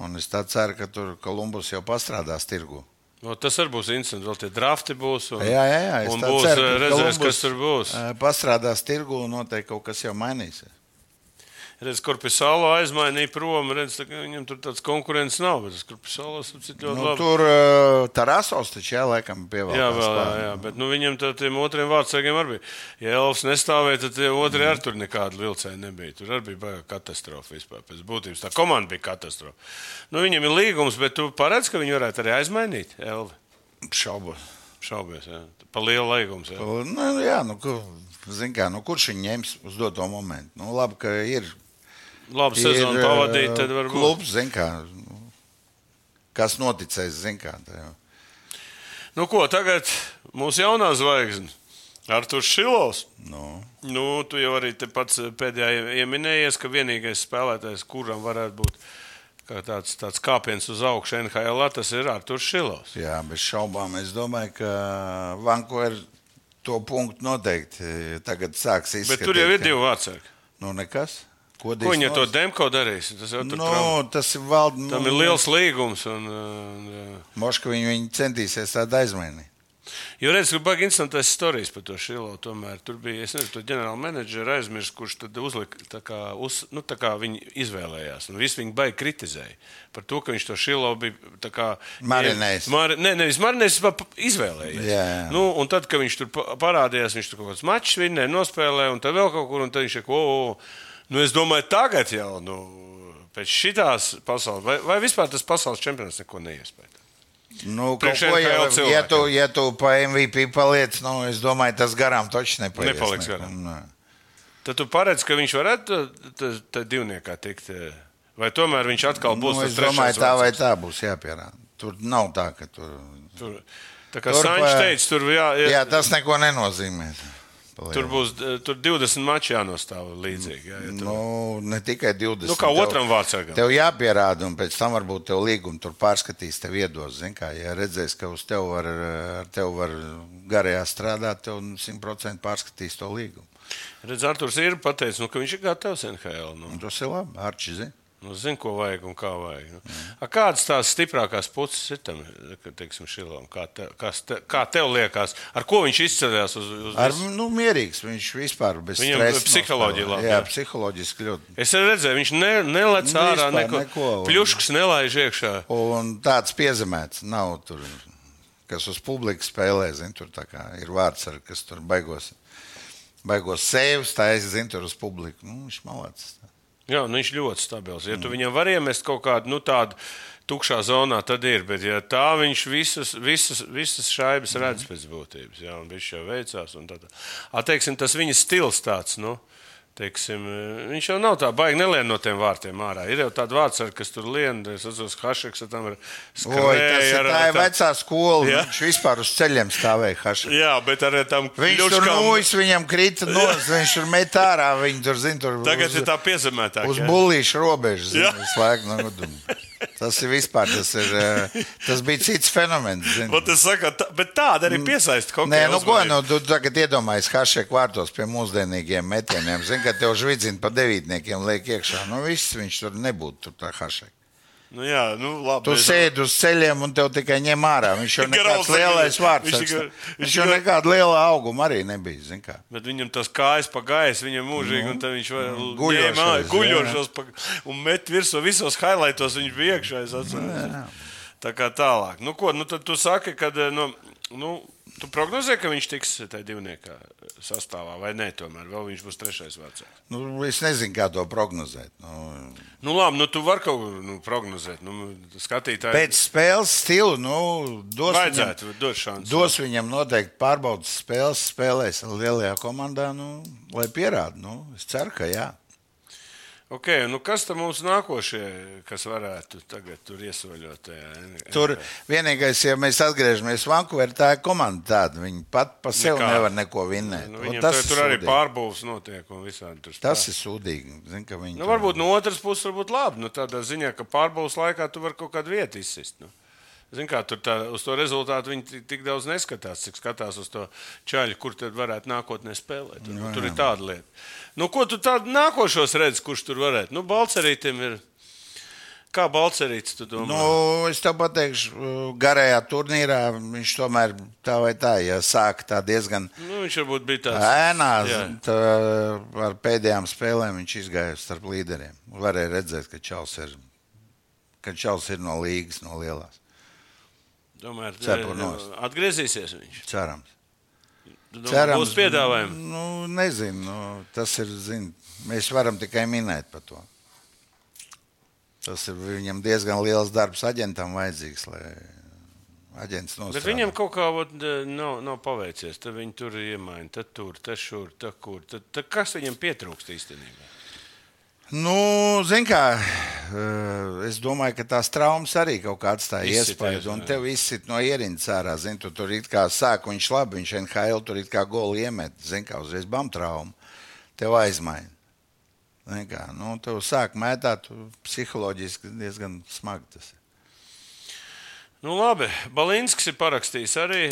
Un es ceru, ka tur Kolumbus jau pastrādās tirgu. No, tas arī būs interesanti. Vēl tie drafti būs. Un, Jā, jā, jā. un būs ceru, ka redzēs, Columbus, kas tur būs. Pastrādās tirgu un noteikti kaut kas jau mainīsies. Redz, sāla aizmainīja prom. Redz, tā, viņam tur tāds konkurence nav. Bet ir ļoti Nu, labi. tur uh, Tarasovs taču jā, laikam pievēlēts. Jā, vēl, jā, jā, bet nu, viņam tā, tiem otriem vārdsargiem arī bija. Ja Elvis nestāvēja, tad tie otri Mm. arī tur nekāda vilcēja nebija. Tur arī bija baigta katastrofa vispār. Pēc būtības tā komanda bija katastrofa. Nu, viņam ir līgums, bet tu paredz, ka viņi varētu arī aizmainīt Elvi. Šaubos. Šaubies, jā. Pa lielu līgumu. Jā. Nu, jā, nu, kur, kā, nu, kurš viņu ņems uz doto momentu? Nu, labi, ka ir. Labi, sezonu ir, pavadīt, eh, tad varbūt. Klubs, zin kā, nu, kas noticēs, zin kā. tajā. Nu, ko tagad mūsu jaunā zvaigzne? Arthurs Šilovs. Nu, Nu, tu jau arī pats pēdējā ieminējies, ka vienīgais spēlētājs, kuram varētu būt kā tāds, tāds kāpiens uz augšu NHL, tas ir Arthurs Šilovs. jā, bez šaubām. Es domāju, ka Vanko ir to punktu noteikti eh, tagad sāks izskatīt. Bet tur jau ir divi vārdsargi. Nu, nekas. Ko, viņa to Demko darīs? Tas jau tur Nu, nu, tas ir valds. Tam ir liels līgums. Un, un, Moška viņu, viņu centīsies tādu aizmainīt. Jo redz, ka baigi interesantas stāstījis par to Šilovu. Tomēr tur bija, es nezinu, to ģenerāla menedžera aizmirst, kurš tad uzlika, tā kā, uz, nu, tā kā viņi izvēlējās. Un visi viņi baigi kritizēja par to, ka viņš to Šilovu bija tā kā Marinējis. Mar, nē, nevis marinējis, bet izvēlējies. Jā, jā. Nu, un tad, kad viņš tur pa- parādījās, viņš tur kaut kāds mačs vinnēja, nospēlēja, un tad vēl kaut kur, un tad viņš ir, o, o, nu, es domāju, tagad jau, nu, pēc šitās pasaules, vai, vai vispār tas pasaules čempionāts neko neiespēja. Nu, kaut Priekš ko ja, cilvēkiem. tu, ja tu pa MVP paliec, nu, es domāju, tas garām taču. Nepaliks ne- garām. Nē. Tad tu paredz, ka viņš varētu tādā divniekā tikt. eh, Vai tomēr viņš atkal būs Nu, tas es domāju, trešais tā vai tā būs jāpierāda. Tur nav tā, ka tur. Tur, tā kā Sančs teica, tur, jā, jā, Jā, tas neko nenozīmē. Pa tur lielu. būs tur 20 mači jānostāv līdzīgi. Jā, ja tur, Nu, ne tikai 20. nu, kā tev- otram vārdsargam. Tev jāpierāda, un pēc tam varbūt tev līgumu tur pārskatīs, tev iedos. Kā, ja redzēs, ka uz tevi var, ar tevi var garajā strādāt, tev 100% pārskatīs to līgumu. Redz, Arturs ir pateicis, nu, ka viņš ir gatavs NHL. Nu, tas ir labi. Arči, zini. Nu, zina, ko vajag un kā vajag. Nu. A, kādas tās stiprākās puses ir tam, Šilam? Kā, te, kas te, kā tev liekas, ar ko viņš izceļas uz, uz Ar, nu, mierīgs. Viņš vispār bez Viņam stresa psiholoģija labi, Jā, jā. psiholoģiski ļoti. Es redzēju, viņš ne, nelec Nu, ārā neko. neko. Pļuškas nelaiž iekšā. Un tāds piezemēts nav tur, kas uz publikas spēlē. Zin, tur tā ir vārds, ar, kas tur baigos, baigos sēvus, tā es zinu, tur uz publiku. Nu, viņš malācis. Jā, nu viņš ļoti stabils. Ja tu viņam var iemest kaut kādu nu, tādu tukšā zonā, tad ir. Bet ja tā viņš visas, visas, visas šaibas redz pēc būtības. Jā, un viņš jau veicās. un tā tā. A, teiksim, tas viņa stils tāds. Nu, Teiksim, viņš jau nav tā baigi nelien no tiem vārtiem ārā. Ir jau tāda vārdsarga, kas tur lien, es atceros, Hašeks tam ir ar- tā ir tā- vecā skola. Jā. Viņš vispār uz ceļiem stāvēja. Haša. Jā, bet ar tam Viņš tur kļuškām- nūjas, viņam krita nos, viņš tur met ārā. Viņi tur zina, tur Tagad uz, ir tā piezemētā. uz bullīšu robežas. Jā. Slēgt no guduma. Tas ir vispār, tas, ir, eh, tas bija cits fenomens. saku, tā, bet tāda arī piesaista kaut Nē, kādu nu ko, nu, tu tagad iedomājies Hašek vārtos pie mūsdienīgiem metieniem. Zini, ka tev žvidzina pa devītniekiem liek iekšā. Nu, viss viņš tur nebūtu, tur tā Hašek. Nu, jā, nu, labi. Tu mēs- sēdi uz ceļiem un tev tikai ņem ārā. Viņš jau nekāds lielais vārds. viņš tikai- viņš jau nekāda liela auguma arī nebija. Bet viņam tas kājas pa gaisu, viņam mūžīgi, un tad viņš Nu, guļošos, guļošos pa, un met virsū visos highlightos, viņš bija iekšā. es. Tā kā tālāk. Nu, ko, nu, tad tu saki, ka, nu, nu, tu prognozē, ka viņš tiks tajā divniekā sastāvā, vai nē, tomēr vēl viņš būs trešais vecāks. Nu, es nezinu, kā to prognozēt. Nu, Nu, labi, nu, tu vari kaut ko nu, prognozēt. Nu, skatītāji, pēc spēles stila, nu, dos viņam, vajadzētu dot šansu. dos viņam noteikti pārbaudas spēles, spēlēs lielajā komandā, nu, lai pierāda. Nu, es ceru, ka jā. Okay, nu kas tad mums nākošie, kas varētu tagad tur iesoļot? tajā? Tur vienīgais, ja mēs atgriežamies Vankūverā, tā ir komanda tāda. Viņi pat pa sevi Nekā. nevar neko vinnēt. Nu, viņam tas tur, tur arī pārbūves notiek un visādi tur Tas stāv. ir sūdīgi. Zin, Nu, tur- varbūt no otras puses, varbūt labi. Nu, tādā ziņā, ka pārbaudas laikā tu vari kaut kādu vietu izsist. Nu. Zini, kā tur tā, uz to rezultātu viņi tik, daudz neskatās, cik skatās uz to čaļu, kur tad varētu nākotnē spēlēt. Nu, tur ir tāda lieta. Nu, ko tu tādu nākošos redzi, kurš tur varētu? Nu, Balcerītam ir. Kā Balcerīts, tu domā? Nu, es tev pateikšu, garajā turnīrā viņš tomēr tā vai tā, ja sāk tā diezgan Nu, viņš varbūt bija tāds. ēnā, Jā. tā, ar pēdējām spēlēm viņš izgāja starp līderiem. Varēja redzēt, ka Čels ir, ka Čels ir no līgas, no lielās. Cepu nost. atgriezīsies viņš. Cerams. Domā, būs piedāvājumi. Nu, nezinu, nu, tas ir, zin, mēs varam tikai minēt par to. Tas ir viņam diezgan liels darbs aģentam vajadzīgs, lai aģents Bet nostrādā. viņam kaut kā vot, nav, nav paveicies. Tad viņi tur iemaina, tad tur, tad šur, tad kur. Tad, tad kas viņam pietrūkst īstenībā? Nu, zin kā, eh, es domāju, ka tās traumas arī kaut kā atstāja iespēju. Un tev izsit no ierindas ārā. Zin, tu tur it kā sāk, viņš labi, viņš NHL tur it kā goli iemet. Zin kā, uzreiz bam traumu. Tev aizmaina. Zin kā, nu, tev sāk mētāt, psiholoģiski diezgan smagi tas ir. Nu, labi, Balinskis ir parakstījis arī.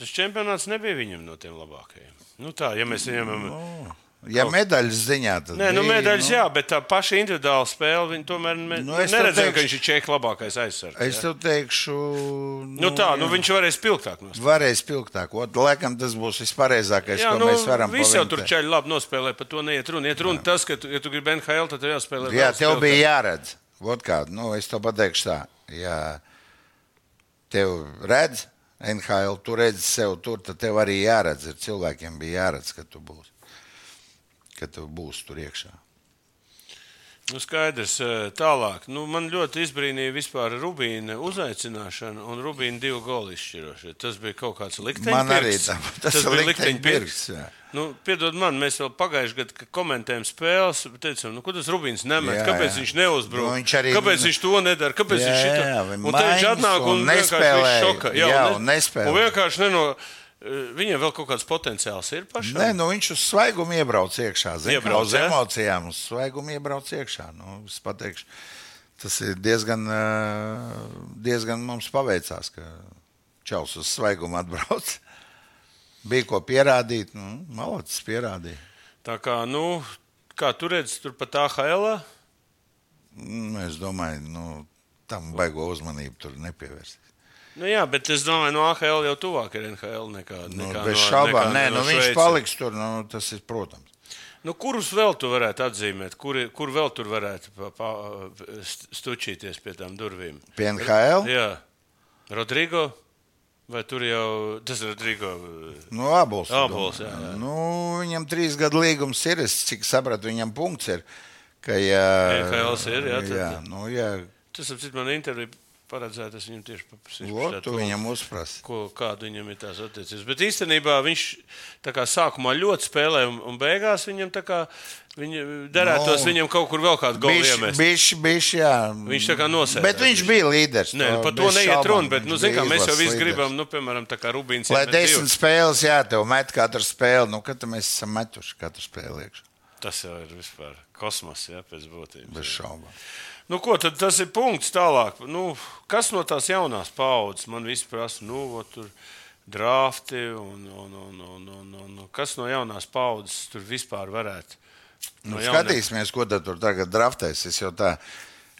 Tas čempionāts nebija viņam no tiem labākajiem. Nu, tā, ja mēs ņemam. Nu, Ja medaļas ziņā, tad Nē, nu, medaļas, jā, bet tā paša individuāla spēle, viņa tomēr ne, Nu, nu, neredzēja, teikšu- ka viņš ir čekas labākais aizsargs. Es jā. tev teikšu, Nu, tā, nu, viņš varēs spilgtāk nospēlēt. varēs pilgtāk. Ot, laikam tas būs vispareizākais, Jā, ko nu, mēs varam visi jau tur čaļi labi nospēlē, par to neiet runa. Iet runa tas, ka, tu, ja tu gribi NHL, tad tev jāspēlē. Jā, tev spilgtāk. bija jāredz. Vot kā, nu, es to pateikšu tā. Ja tev redz, NHL, tu redzi sev tur, tad tev arī jāredz. Ir cilvēkiem bija jāredz, ka tu būsi. Ka tu būsi tur iekšā. Nu, skaidrs, eh, tālāk. Nu, man ļoti izbrīnīja vispār Rubīna uzaicināšana un Rubīna divu golu izšķirošana. Tas bija kaut kāds likteņa Man arī pirks. tā, tas ir bija likteņa pirks, jā. Nu, piedod man, mēs vēl pagājušajā gadā, komentējām spēles, teicām, nu, ko tas Rubīns nemet, Jā, kāpēc jā. viņš neuzbrūk, Nu, viņš arī- kāpēc viņš to nedara, kāpēc Jā, viņš jā, viņi un te viņš atnāk un, un viņš šoka. Jā, un ne- nespēlēja. Un vienkārši neno, viņam vēl kaut kāds potenciāls ir pašam. Nē, nu, viņš uz svaigumu iebrauc iekšā. Zin, Iebrauc, uz jā? emocijām, uz svaigumu iebrauc iekšā. Nu, es pateikšu, tas ir diezgan, ā, diezgan mums paveicās, ka Čels uz svaigumu atbrauc. Bija ko pierādīt. Nu, Malacis pierādīja. Tā kā, nu, kā tu redzi, tur pat AHL. Nu, es domāju, nu, tam baigo uzmanību tur nepievērst. Nu, jā, bet es domāju, no AHL jau tuvāk ir NHL nekā, Nu, nekā bez no, šaubām, nē, no nu, viņš paliks tur. Nu, tas ir protams. Nu, kurus vēl tu varētu atzīmēt? Kur, kur vēl tur varētu pa, pa, st- stučīties pie tām durvīm? Pie NHL? Jā, Rodrigo. Vai tur jau tas ir Rodrigo? Nu, abos. Abols, domāju. jā, jā. Nu, viņam trīs gadu līgums ir. Es cik sapratu, viņam punkts ir. Ka, ja, NHL ir, jā, tad- jā, nu, jā. Tas ir man intervija paredzēts. Es viņam tieši tu to, viņam uzprasi. Ko, kāda viņam ir tās attiecības. Bet īstenībā viņš kā sākumā ļoti spēlē, un, un beigās viņam tā kā viņa derētos Nu, viņam kaut kur vēl kādu golu iemest. Bišķi, bišķi, jā. Viņš tā kā nosēdās Bet viņš bija līderis. Nē, to par to neiet runa. Bet, nu, zin, kā, mēs jau visi līderis. gribam, nu, piemēram, tā kā Rubīns. Lai desmit divus. spēles, jā, tev met katru spēli. Nu, kad mēs esam metuši katru spēli iekšā. Tas jau ir vispār kosmos, jā, pēc būtības. Bez šaubām. Nu, ko tad tas ir punkts tālāk? Nu, kas no tās jaunās paudzes man vispār prasa? Nu, vo, tur drafti un, un, un, un, un, un, un kas no jaunās paudzes tur vispār varētu? Nu, No jauniem- skatīsimies, ko tur tagad draftēs. Es jau tā,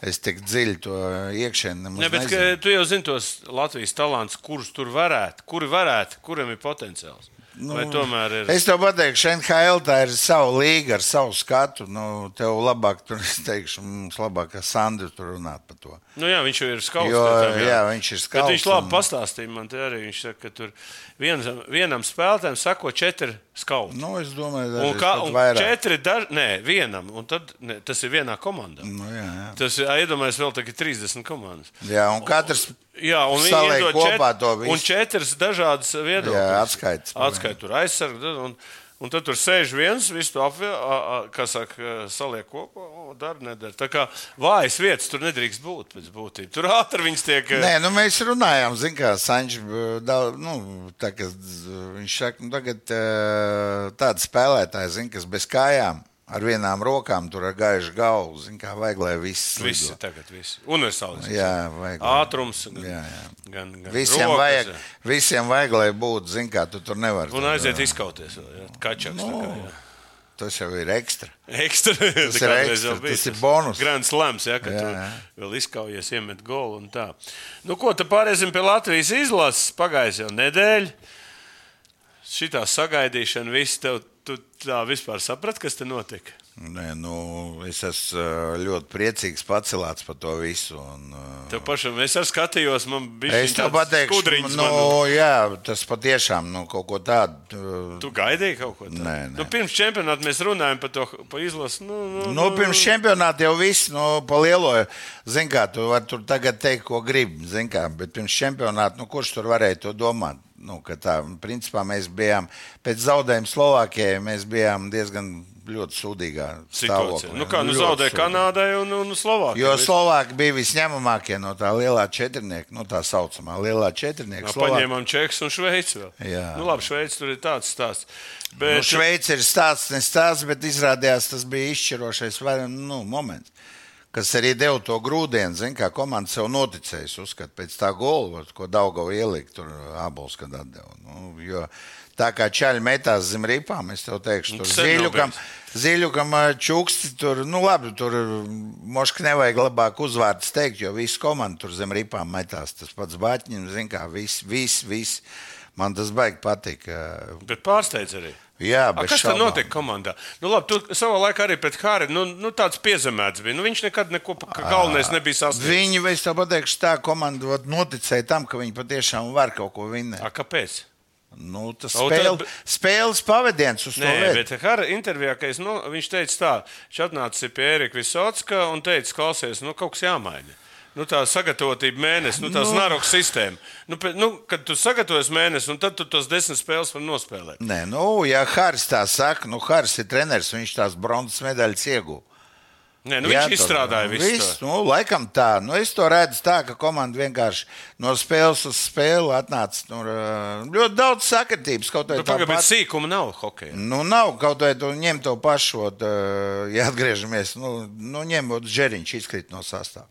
es tik dziļi to iekšēni Ne, bet nezinu. tu jau zini tos Latvijas talants, kurus tur varētu, kuri varētu, kuriem ir potenciāls. Nu, ir? Es tev pateikšu, NHL tā ir sava līga ar savu skatu. Nu, tev labāk, tur, es teikšu, mums labāk, ka Sandra tur runāt par to. Nu, jā, viņš jau ir skauts. Jo, tam, jā, viņš ir Bet skauts. viņš labi un- pastāstīja man te arī. Viņš saka, ka tur vienam, vienam spēlētājam sako četri skauti. Nu, es domāju, un ka un ir vairāk. četri, daž, nē, vienam, un tad ne, tas ir vienā komandā. Nu, jā, jā. Tas ir iedomājieties, vēl tagad 30 komandas. jā, un katrs Jā, un viņi iedod kopā čet- to visu. Un četras dažādas viedokļas. Jā, atskaites. Atskait tur aizsargu. Un, un tad tur sēž viens, visu to apvienot, kas saka, saliek kopā, o, dara, nedara. Tā kā vājas vietas tur nedrīkst būt pēc būtības. Tur ātri viņas tiek. Nē, nu mēs runājām, zinām, kā Sančs. Nu, tā, viņš saka, nu, tagad eh, tāda spēlētāja, zin, kas bez kājām, ar vienām rokām, tur ar gaišu galvu, zin, kā vajag, lai viss Visi lido. tagad, visi. Universāls. Jā, vajag. Ātrums. Gan, Jā, jā. gan, gan Visiem rokas, vajag, jā. visiem vajag, lai būtu, zin, kā tu tur nevari. Un aiziet izkauties. Kačaks. tā kā, jā. Tas jau ir ekstra. Ekstra. Tas ir ekstra, tas ir bonus. Grand slams, ja, ka Jā, jā. vēl izkaujies, iemet golu un tā. Nu, ko tad pāriesim pie Latvijas izlases? Pagājis jau nedēļa. Šitā sagaidīšana, viss tev, tu tā vispār saprati, kas te notika? Nē, nu, es esmu ļoti priecīgs, pacelāts par to visu. Un, Tev pašam, es arī skatījos, man bija tev pateikšu, nu, jā, tas patiešām nu, kaut ko tādu. Tu gaidīji kaut ko tādu? Nē, nē. Nu, pirms čempionāta mēs runājam par to pa izlasi. Nu, nu, Nu, pirms čempionāta jau viss, nu, pa lielo, zin kā, tu vari tur tagad teikt, ko gribi, zin kā, bet pirms čempionāta, nu, kurš tur varēja to domāt? Nu, tā, principā mēs bijām pēc zaudējuma Slovākijai, mēs bijām diezgan ļoti sūdīgā situācija. stāvoklī. Nu, kā nu zaudēja. Kanādai un, un Slovākijai. Jo Slovāki bija visņemamākie no tā lielā četrnieka, nu tā saucamā lielā četrnieka. Jā, Slovāki- paņēmām Čehijas un Šveici vēl. Jā. Nu, labi, Šveici tur ir tāds stāsts. Nu, Bet, Šveice ir stāsts, ne stāsts, bet izrādījās tas bija izšķirošais var- nu, moments. Kas arī deva to grūdienu, zin, kā komanda sev noticējas, uzskat pēc tā gola, ko Daugava ielika, tur abols, kad atdeva. Nu, jo tā kā čaļi metās zem ripām, es tev teikšu, tur Nu, bijis. ziļukam ā, čuksti, tur, nu labi, tur moška nevajag labāk uzvārds teikt, jo visu komandu tur zem ripām metās. Tas pats Baķņiem, zin kā, viss, viss, viss. Man tas baigi patīk. bet pārsteidz arī. Jā, A, bet kas tad notika komandā? Nu, labi, tu savā laikā arī pret Hāri nu, nu, tāds piezemēts bija. Nu, viņš nekad neko galvenais nebija sasniegts. Viņi, es tev pateikšu, tā komanda noticēja tam, ka viņi patiešām var kaut ko vinēt. A, kāpēc? Nu, tas O, spēle, tad- spēles to Nē, bet Hāra intervijā, ka es, nu, viņš teica tā, viņš atnāca pie Erika Visotska un teica, klausies, nu, kaut kas jāmaina. Nu, tā sagatavotība mēnesis, nu, tā Nu. znaroka sistēma. Nu, pe- nu, kad tu sagatavojies mēnesi, un tad tu tos desmit spēles vari nospēlēt. Nē, nu, ja Hārs tā saka, nu, Hārs ir treneris, viņš tās bronzas medaļas ieguva. Nē, nu, Jā, viņš izstrādāja visu. visu. to. Nu, laikam tā. Nu, es to redzu tā, ka komanda vienkārši no spēles uz spēli atnāca. Nu, ļoti daudz sakritības. Kaut Nu, arī tā Pagaidām, bet pati- sīkuma nav hokeja. Nu, nav kaut vai tu ņem to pašu, ā, ja atgriežamies. Nu, nu ņemot žēriņš izkrīt no sastāvā.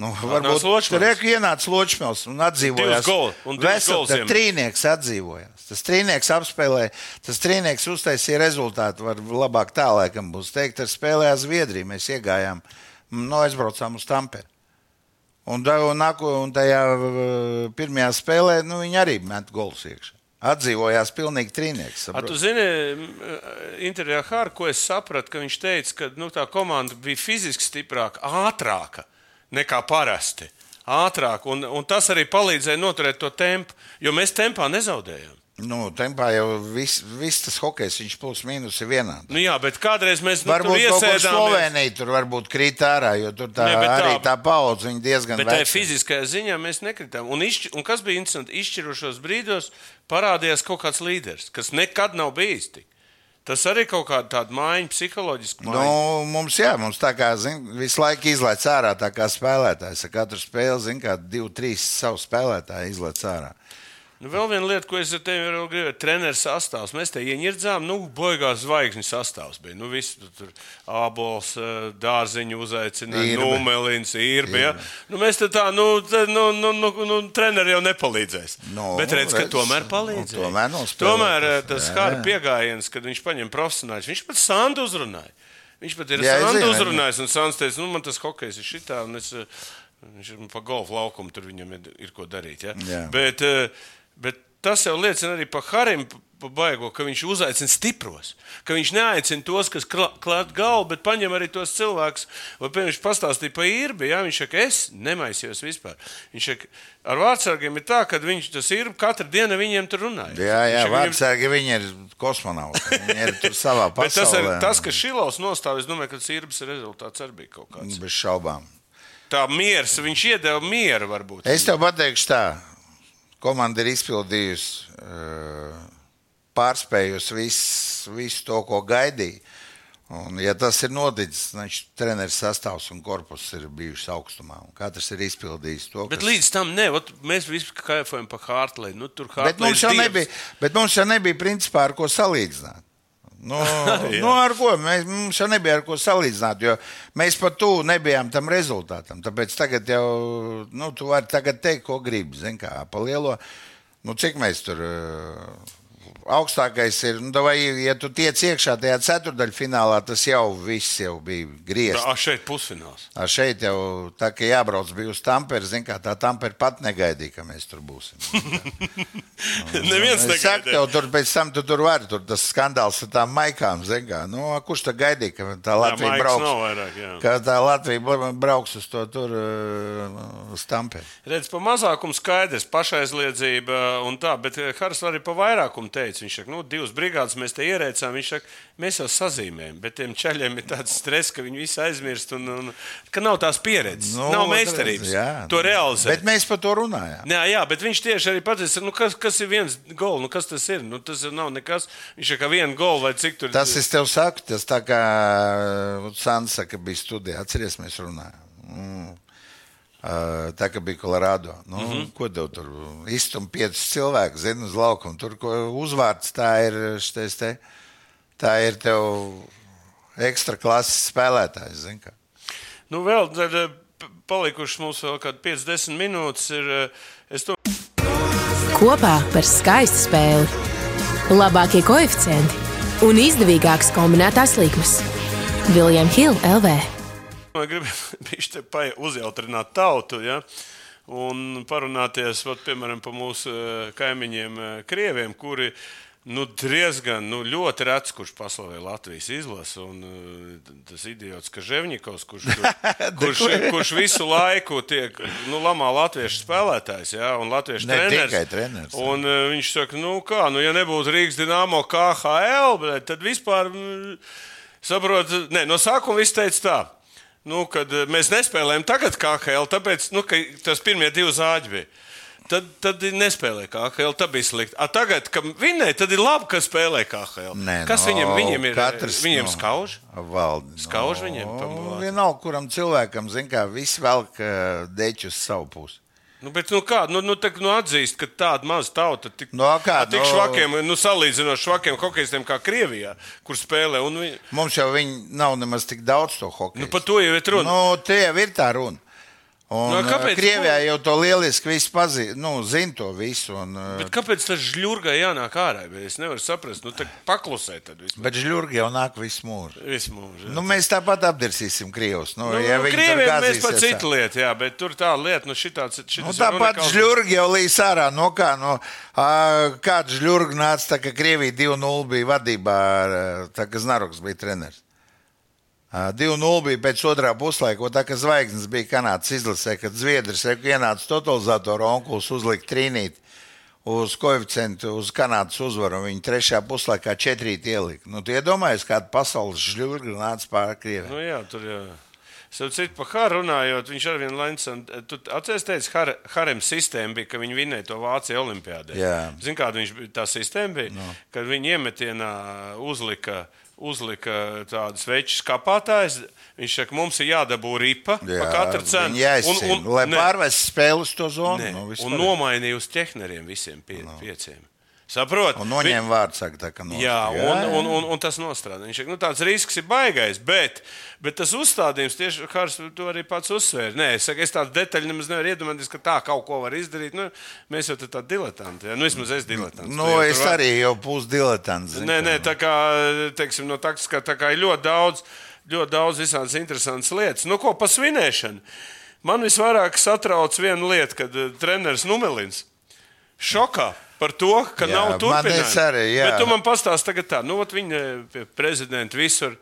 Nu, varbūt tur ir ienācis Ločmēls un atdzīvojās. Divus gol- un divus Vesel, gols tad iemet. trīnieks atdzīvojās. Tas trīnieks apspēlēja, tas trīnieks uztaisīja rezultātu. Var labāk tā laikam būs teikt, ar spēlējā Zviedriju. Mēs iegājām, no aizbraucām uz Tamperi. Un, un, un tajā pirmajā spēlē nu, viņi arī met golus iekšā. Atdzīvojās pilnīgi trīnieks. A, tu zini, m, intervijā Hāra, ko es sapratu, ka viņš teica, ka nu, tā komanda bija fiziski stiprāka, ātrāka nekā parasti. Ātrāk, un, un tas arī palīdzēja noturēt to tempu, jo mēs tempā nezaudējām. Nu, tempā jau viss vis tas hokejs, viņš plus mīnus ir vienāds. Nu, jā, bet kādreiz mēs nu, Varbūt tur iesēdāmies. Slovenija tur varbūt krīt ārā, jo tur tā, Ne, tā- arī tā paudze viņa diezgan Bet tajā veca. fiziskajā ziņā mēs nekritām. Un, izšķi, un kas bija interesanti, izšķirošos brīdos parādījās kaut kāds līderis, kas nekad nav bijis tik. Tas arī kaut kāda tāda maiņa, psiholoģiska maiņa. Nu, mums, jā, mums tā kā zin, visu laiku izlaiž ārā tā kā spēlētājs. Katru spēli, zin, kā divi, trīs savu spēlētāju izlaiž ārā. Nu, vēl viena lieta, ko es ar tevi vēl gribēju, treneris sastāvs. Mēs te ieņirdzām, nu, baigās zvaigžņu sastāvs bija. Nu, viss tur, ābols, eh, dārziņu uzaicināja, numelins, irbi. Ja? Nu, mēs te tā, nu, te, nu, nu, nu, nu treneri jau nepalīdzēs. Nu, Bet redz, ka tomēr un palīdzēja. tomēr nospēlē. Tomēr eh, tas jā. piegājiens, kad viņš paņem profesionāļus, viņš pat Sandu uzrunāja. Viņš pat ir Sandu uzrunājis, un Sands teica, nu, man tas hokejs ir šitā, eh, viņš ir pa golfu laukumu, tur viņam ir, ir ko darīt. Ja? Jā. Bet, eh, bet tas jau liecina arī par Harim. pa Baigo, ka viņš uzaicina stipros, ka viņš neaicina tos, kas klā- klāt galvu, bet paņem arī tos cilvēkus. Vai, viņš pastāstīja par īrbi, ja viņš saka, es nemaisījos vispār. Viņš saka, ar vārdsargiem ir tā, ka viņš tas ir katru dienu viņiem tur runāja. Jā, jā, viņiem- vārdsargi viņi ir kosmonauti. Viņi ir tur savā Bet tas, pasaulē. ir, tas, ka Šilovs nostāv, es domāju, ka tas īrbas rezultāts arī bija kaut kāds. Bez šaubām. Tā miers, viņš iedeva mieru varbūt. Es tev pateikšu tā. Komanda ir izpildījusi, eh, pārspējusi visu, visu to, ko gaidīja. Un, ja tas ir noticis, tad treneris sastāvs un korpus ir bijuši augstumā. Katrs ir izpildījis to, Bet kas līdz tam ne, ot, mēs visi kaifojam par Hārtlēnu. Nu, tur Bet mums, nebija, bet mums jau nebija principā ar ko salīdzināt. Nu, nu, ar ko? Mēs, mums jau nebija ar ko salīdzināt, jo mēs pat tu nebijām tam rezultātam. Tāpēc tagad jau, nu, tu vari teikt, ko gribi. Zini, kā pa lielo, nu, cik mēs tur uh, augstākais ir. Nu, vai, ja tu tiec iekšā tajā ceturdaļfinālā, tas jau viss jau bija griezts. Tā šeit pusfināls. Ar šeit jau tā kā jābrauc bija uz Tamperi, zin kā tā Tamperi pat negaidīja, ka mēs tur būsim. Neviens Es saku, negaidīja. tev tur pēc tam tu tur vari, tur tas skandāls ar tām maikām, zin kā. Nu, a, kurš tā gaidīja, ka tā Latvija maikas brauks? nav vairāk, jā. Ka tā Latvija bra- brauks uz to tur, uh, uz Tamperi. Redz, pa mazākumu skaidrs, pašaizliedzība un tā, bet eh, Haras arī pa vairākumu teica. Viņš saka, nu, divas brigādes mēs te ierēcām. Viņš saka, mēs jau sazīmējam, bet tiem ceļiem ir tāds stress, ka viņi visi aizmirst un, un ka nav tās pieredzes, nu, nav meistarības. jā. To realizēt. Bet mēs par to runājām. Jā, jā, bet viņš tieši arī pateica, nu, kas, kas ir viens gols, nu, kas tas ir. Nu, tas nav nekas. Viņš saka, viena gola vai cik tur Tas es tev saku, tas tā kā Sants saka, bija studija. Atceries, mēs runājām. Mm. Uh, Tā kā bija Kolorādo. Nu, mm -hmm. Ko tev tur iztumt piecus cilvēkus, zinu, uz laukuma. Tur ko uzvārds tā ir. Štais, te, tā ir tev ekstra klases spēlētājs. zini kā. Nu, vēl tad, eh, p- palikušas mums vēl kādi 50 minūtes. Ir, eh, es to Kopā par skaistu spēli, labākie koeficienti un izdevīgākas kombinētās likmes. Viljams Hilde LV. Gribēju uzjautrināt tautu. Ja? Un parunāties, vat, piemēram, par mūsu eh, kaimiņiem, eh, krieviem, kuri nu, diezgan nu, ļoti rets, kurš paslavē Latvijas izlasi. Un eh, tas idiots, ka Ževņikovs, kurš, kurš, kurš visu laiku tiek nu, lamā latviešu spēlētājs ja? un latviešu Ne treneris. treneris. Un, uh, viņš saka, nu kā, nu, ja nebūtu Rīgas dīnāmo KHL, tad vispār saprot, ne, no sākuma viss teica tā. Nu, kad eh, mēs nespēlējam tagad KHL, tāpēc nu, tas pirmie divi zāģi bija. Tad, tad nespēlēja KHL, tā bija slikti. A, tagad, kad vinnēja, tad ir labi, ka spēlē KHL. Nē, Kas no, viņam, viņam ir? katrs, viņam no, skauž? Valdi, Skauž viņiem pa No, balāti? vienalga, kuram cilvēkam, zin kā, visi velk deķus uz savu pusi. Nu, bet, nu, kā, nu, nu, tā, nu, atzīst, ka tāda maza tauta tik, Nu, a kā, tik nu- švakiem, nu, salīdzinot švakiem hokeistiem kā Krievijā, kur spēlē. Un, vi- Mums jau viņi nav nemaz tik daudz to hokeju. nu, par to jau ir runa. Nu, tie jau ir tā runa. Un, Nu, nu, kāpēc- Krievijā jau to lieliski pazīst, nu, zina to visu. Un, Bet kāpēc tas žļurgai jānāk ārā? Es nevaru saprast. Nu, paklusē tad vispār. bet žļurgi jau nāk visu mūžu. Visu mūžu. Nu, mēs tāpat apdirsīsim Krievus. Nu, Nu, ja nu, Krieviem mēs gāzīsies, citu lietu, jā, bet tur tā lieta, nu, šitāds, šitas Nu, tāpat unikāls. žļurgi jau līdz ārā. No kā, no, ā, kāds žļurgi nāca, tā, ka Krievija 2-0 bija vadībā, tā kā Znaroks bija treneris. Ā, 2-0 bija pēc otrā puslaika, tā kā zvaigznes bija Kanādas izlasē, kad Zviedrs reku ienāca totalizatoru onkulis uzlikt trīnīt uz koeficientu, uz Kanādas uzvaru, viņi trešajā puslaikā četrīt ielika. Nu, tu iedomājies, kāda pasaules žļurga nāca pār Krieviju. Nu, jā, tur jā. Starp citu, par Haru runājot, viņš ar vienu Lensonu, tu atceries, teici, Har, Harem sistēma bija, ka viņi vinēja to Vāciju olimpiādē. Jā. Zini, kāda viņš tā sistēma bija? No. Kad viņi iemetienā uzlika, uzlika tādas veču skapātājas, viņš saka, mums ir jādabū ripa Jā, par katru cenu. viņi jāizcīna, lai ne, pārvest spēli uz to zonu. ne, nu, un vispār. nomainīja uz tehneriem visiem pie, no. pieciem. Saprot? Un noņēma vārdu, saka, tā kā no. Jā, un, un, un, un tas nostrādā. Viņš saka, nu, tāds risks ir baigais, bet, bet tas uzstādījums tieši Kārs to arī pats uzsvēra. Nē, es, saku, es tādu detaļu nemaz nevaru iedomāties, ka tā kaut ko var izdarīt. Nu, mēs jau tādi diletanti. Jā. Nu, vismaz es diletants. Nu, jau es var- arī jau pusdiletants. zini, Nē, kā. nē, tā kā, teiksim, no taktiskā tā kā ir ļoti daudz, ļoti daudz visādas interesantas lietas. Nu, ko par svinēšanu? Man visvairāk satrauc viena lieta, kad uh, treneris Numelins šokā par to, ka Jā, nav es arī, jā. Bet tu man pastāsti tagad tā, nu, ot viņa pie prezidenta visur.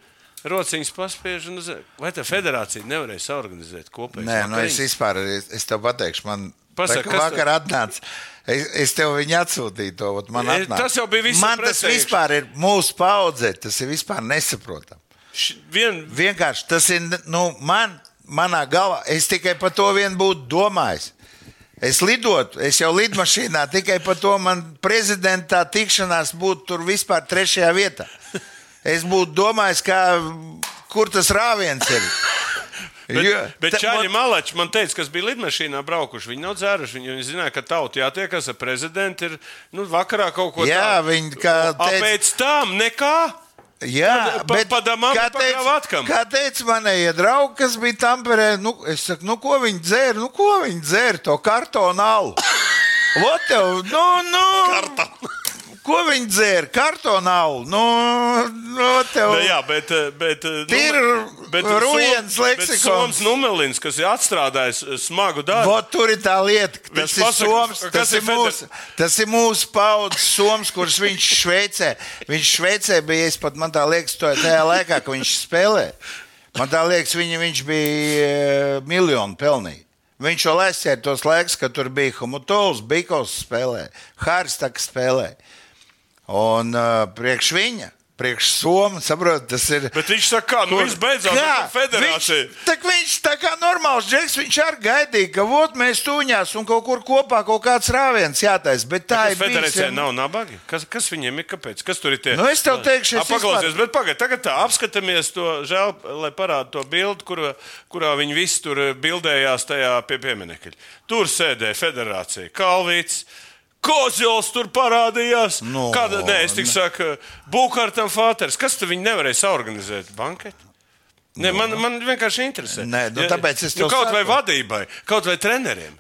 Rociņas paspiež, uz- vai tā federācija nevarēja saorganizēt kopēju? Nē, nu es vispār, es, es tev pateikšu, man Pasaka, tā, vakar atnāca. Es, es tev viņu atsūtīju, to man E, atnāca. tas jau bija visu Man tas presē iekšā. vispār ir mūsu paudzē, tas ir vispār nesaprotami. Vien, Vienkārši tas ir, nu, man, manā galvā, es tikai par to vien būtu domājis. Es lidotu, es jau lidmašīnā tikai par to man prezidentā tikšanās būtu tur vispār trešajā vietā. Es būtu domājis, kā, kur tas rāviens ir. Bet, Jo, bet ta- Čāļi Malači man teica, kas bija lidmašīnā braukuši. Viņi nav dzēruši. Viņi, viņi zināja, ka tauta jātiekas ar prezidentu. Ir nu, vakarā kaut ko Jā, tādu. viņi kā teica- Pēc tam nekā. Jā, Pa- bet pa damām, kā teica, kā teica manējie draugi, kas bija Tamperē, nu, es saku, nu, ko viņi dzēra, nu, ko viņi dzēra, to kartonu alu. Vot tev, nu, nu. Ko viņi dzēra? Kartonu alu. Nu, nu, tev. Nu, jā, bet, eh, bet, eh, Tir Rujens leksikons. Soms Numelins, kas ir atstrādājis eh, smagu darbu. Vot tur ir tā lieta, ka tas Viņš ir pasaka, Soms, tas ir ir, mūsu, tas ir mūsu paudzes Soms, kurš viņš Šveicē. Viņš Šveicē bija, es pat man tā liekas, to tajā laikā, kad viņš spēlē. Man tā liekas, viņa, viņš bija e, miljonu pelnījis. Viņš jau aizsēja tos laikus, kad tur bija Humutovs, Bikovs spēlē, Hārstaks spēlē. Un uh, priekš viņa, priekš Somijas, saprot, tas ir. Bet viņš saka, kā, nu viss beidzās ar federāciju. Viņš, viņš tā kā normāls džeks, viņš arī gaidīja, ka vot, mēs tuņās un kaut kur kopā kaut kāds rāviens jātais. Bet tā Tas ir federācijā nav nabagi. Kas, kas viņiem ir? Kāpēc? Kas tur ir tie? Nu, es tev teikšu, es Paklausies, vispār- bet pagaid, tagad tā apskatāmies to, žēl, lai parāda to bildi, kur, kurā viņi visi tur bildējās tajā pie pieminekļa. Tur sēdēja federācija Kalvīts. Kozils tur parādījās. No, Kāda, nē, es tikai saku, Bukārtam Fāters. Kas tur viņi nevarēja saorganizēt? Banketi? Nē, man, man vienkārši interesē. Nē, nu, tāpēc es nu, tev kaut vai saku. vadībai, kaut vai treneriem.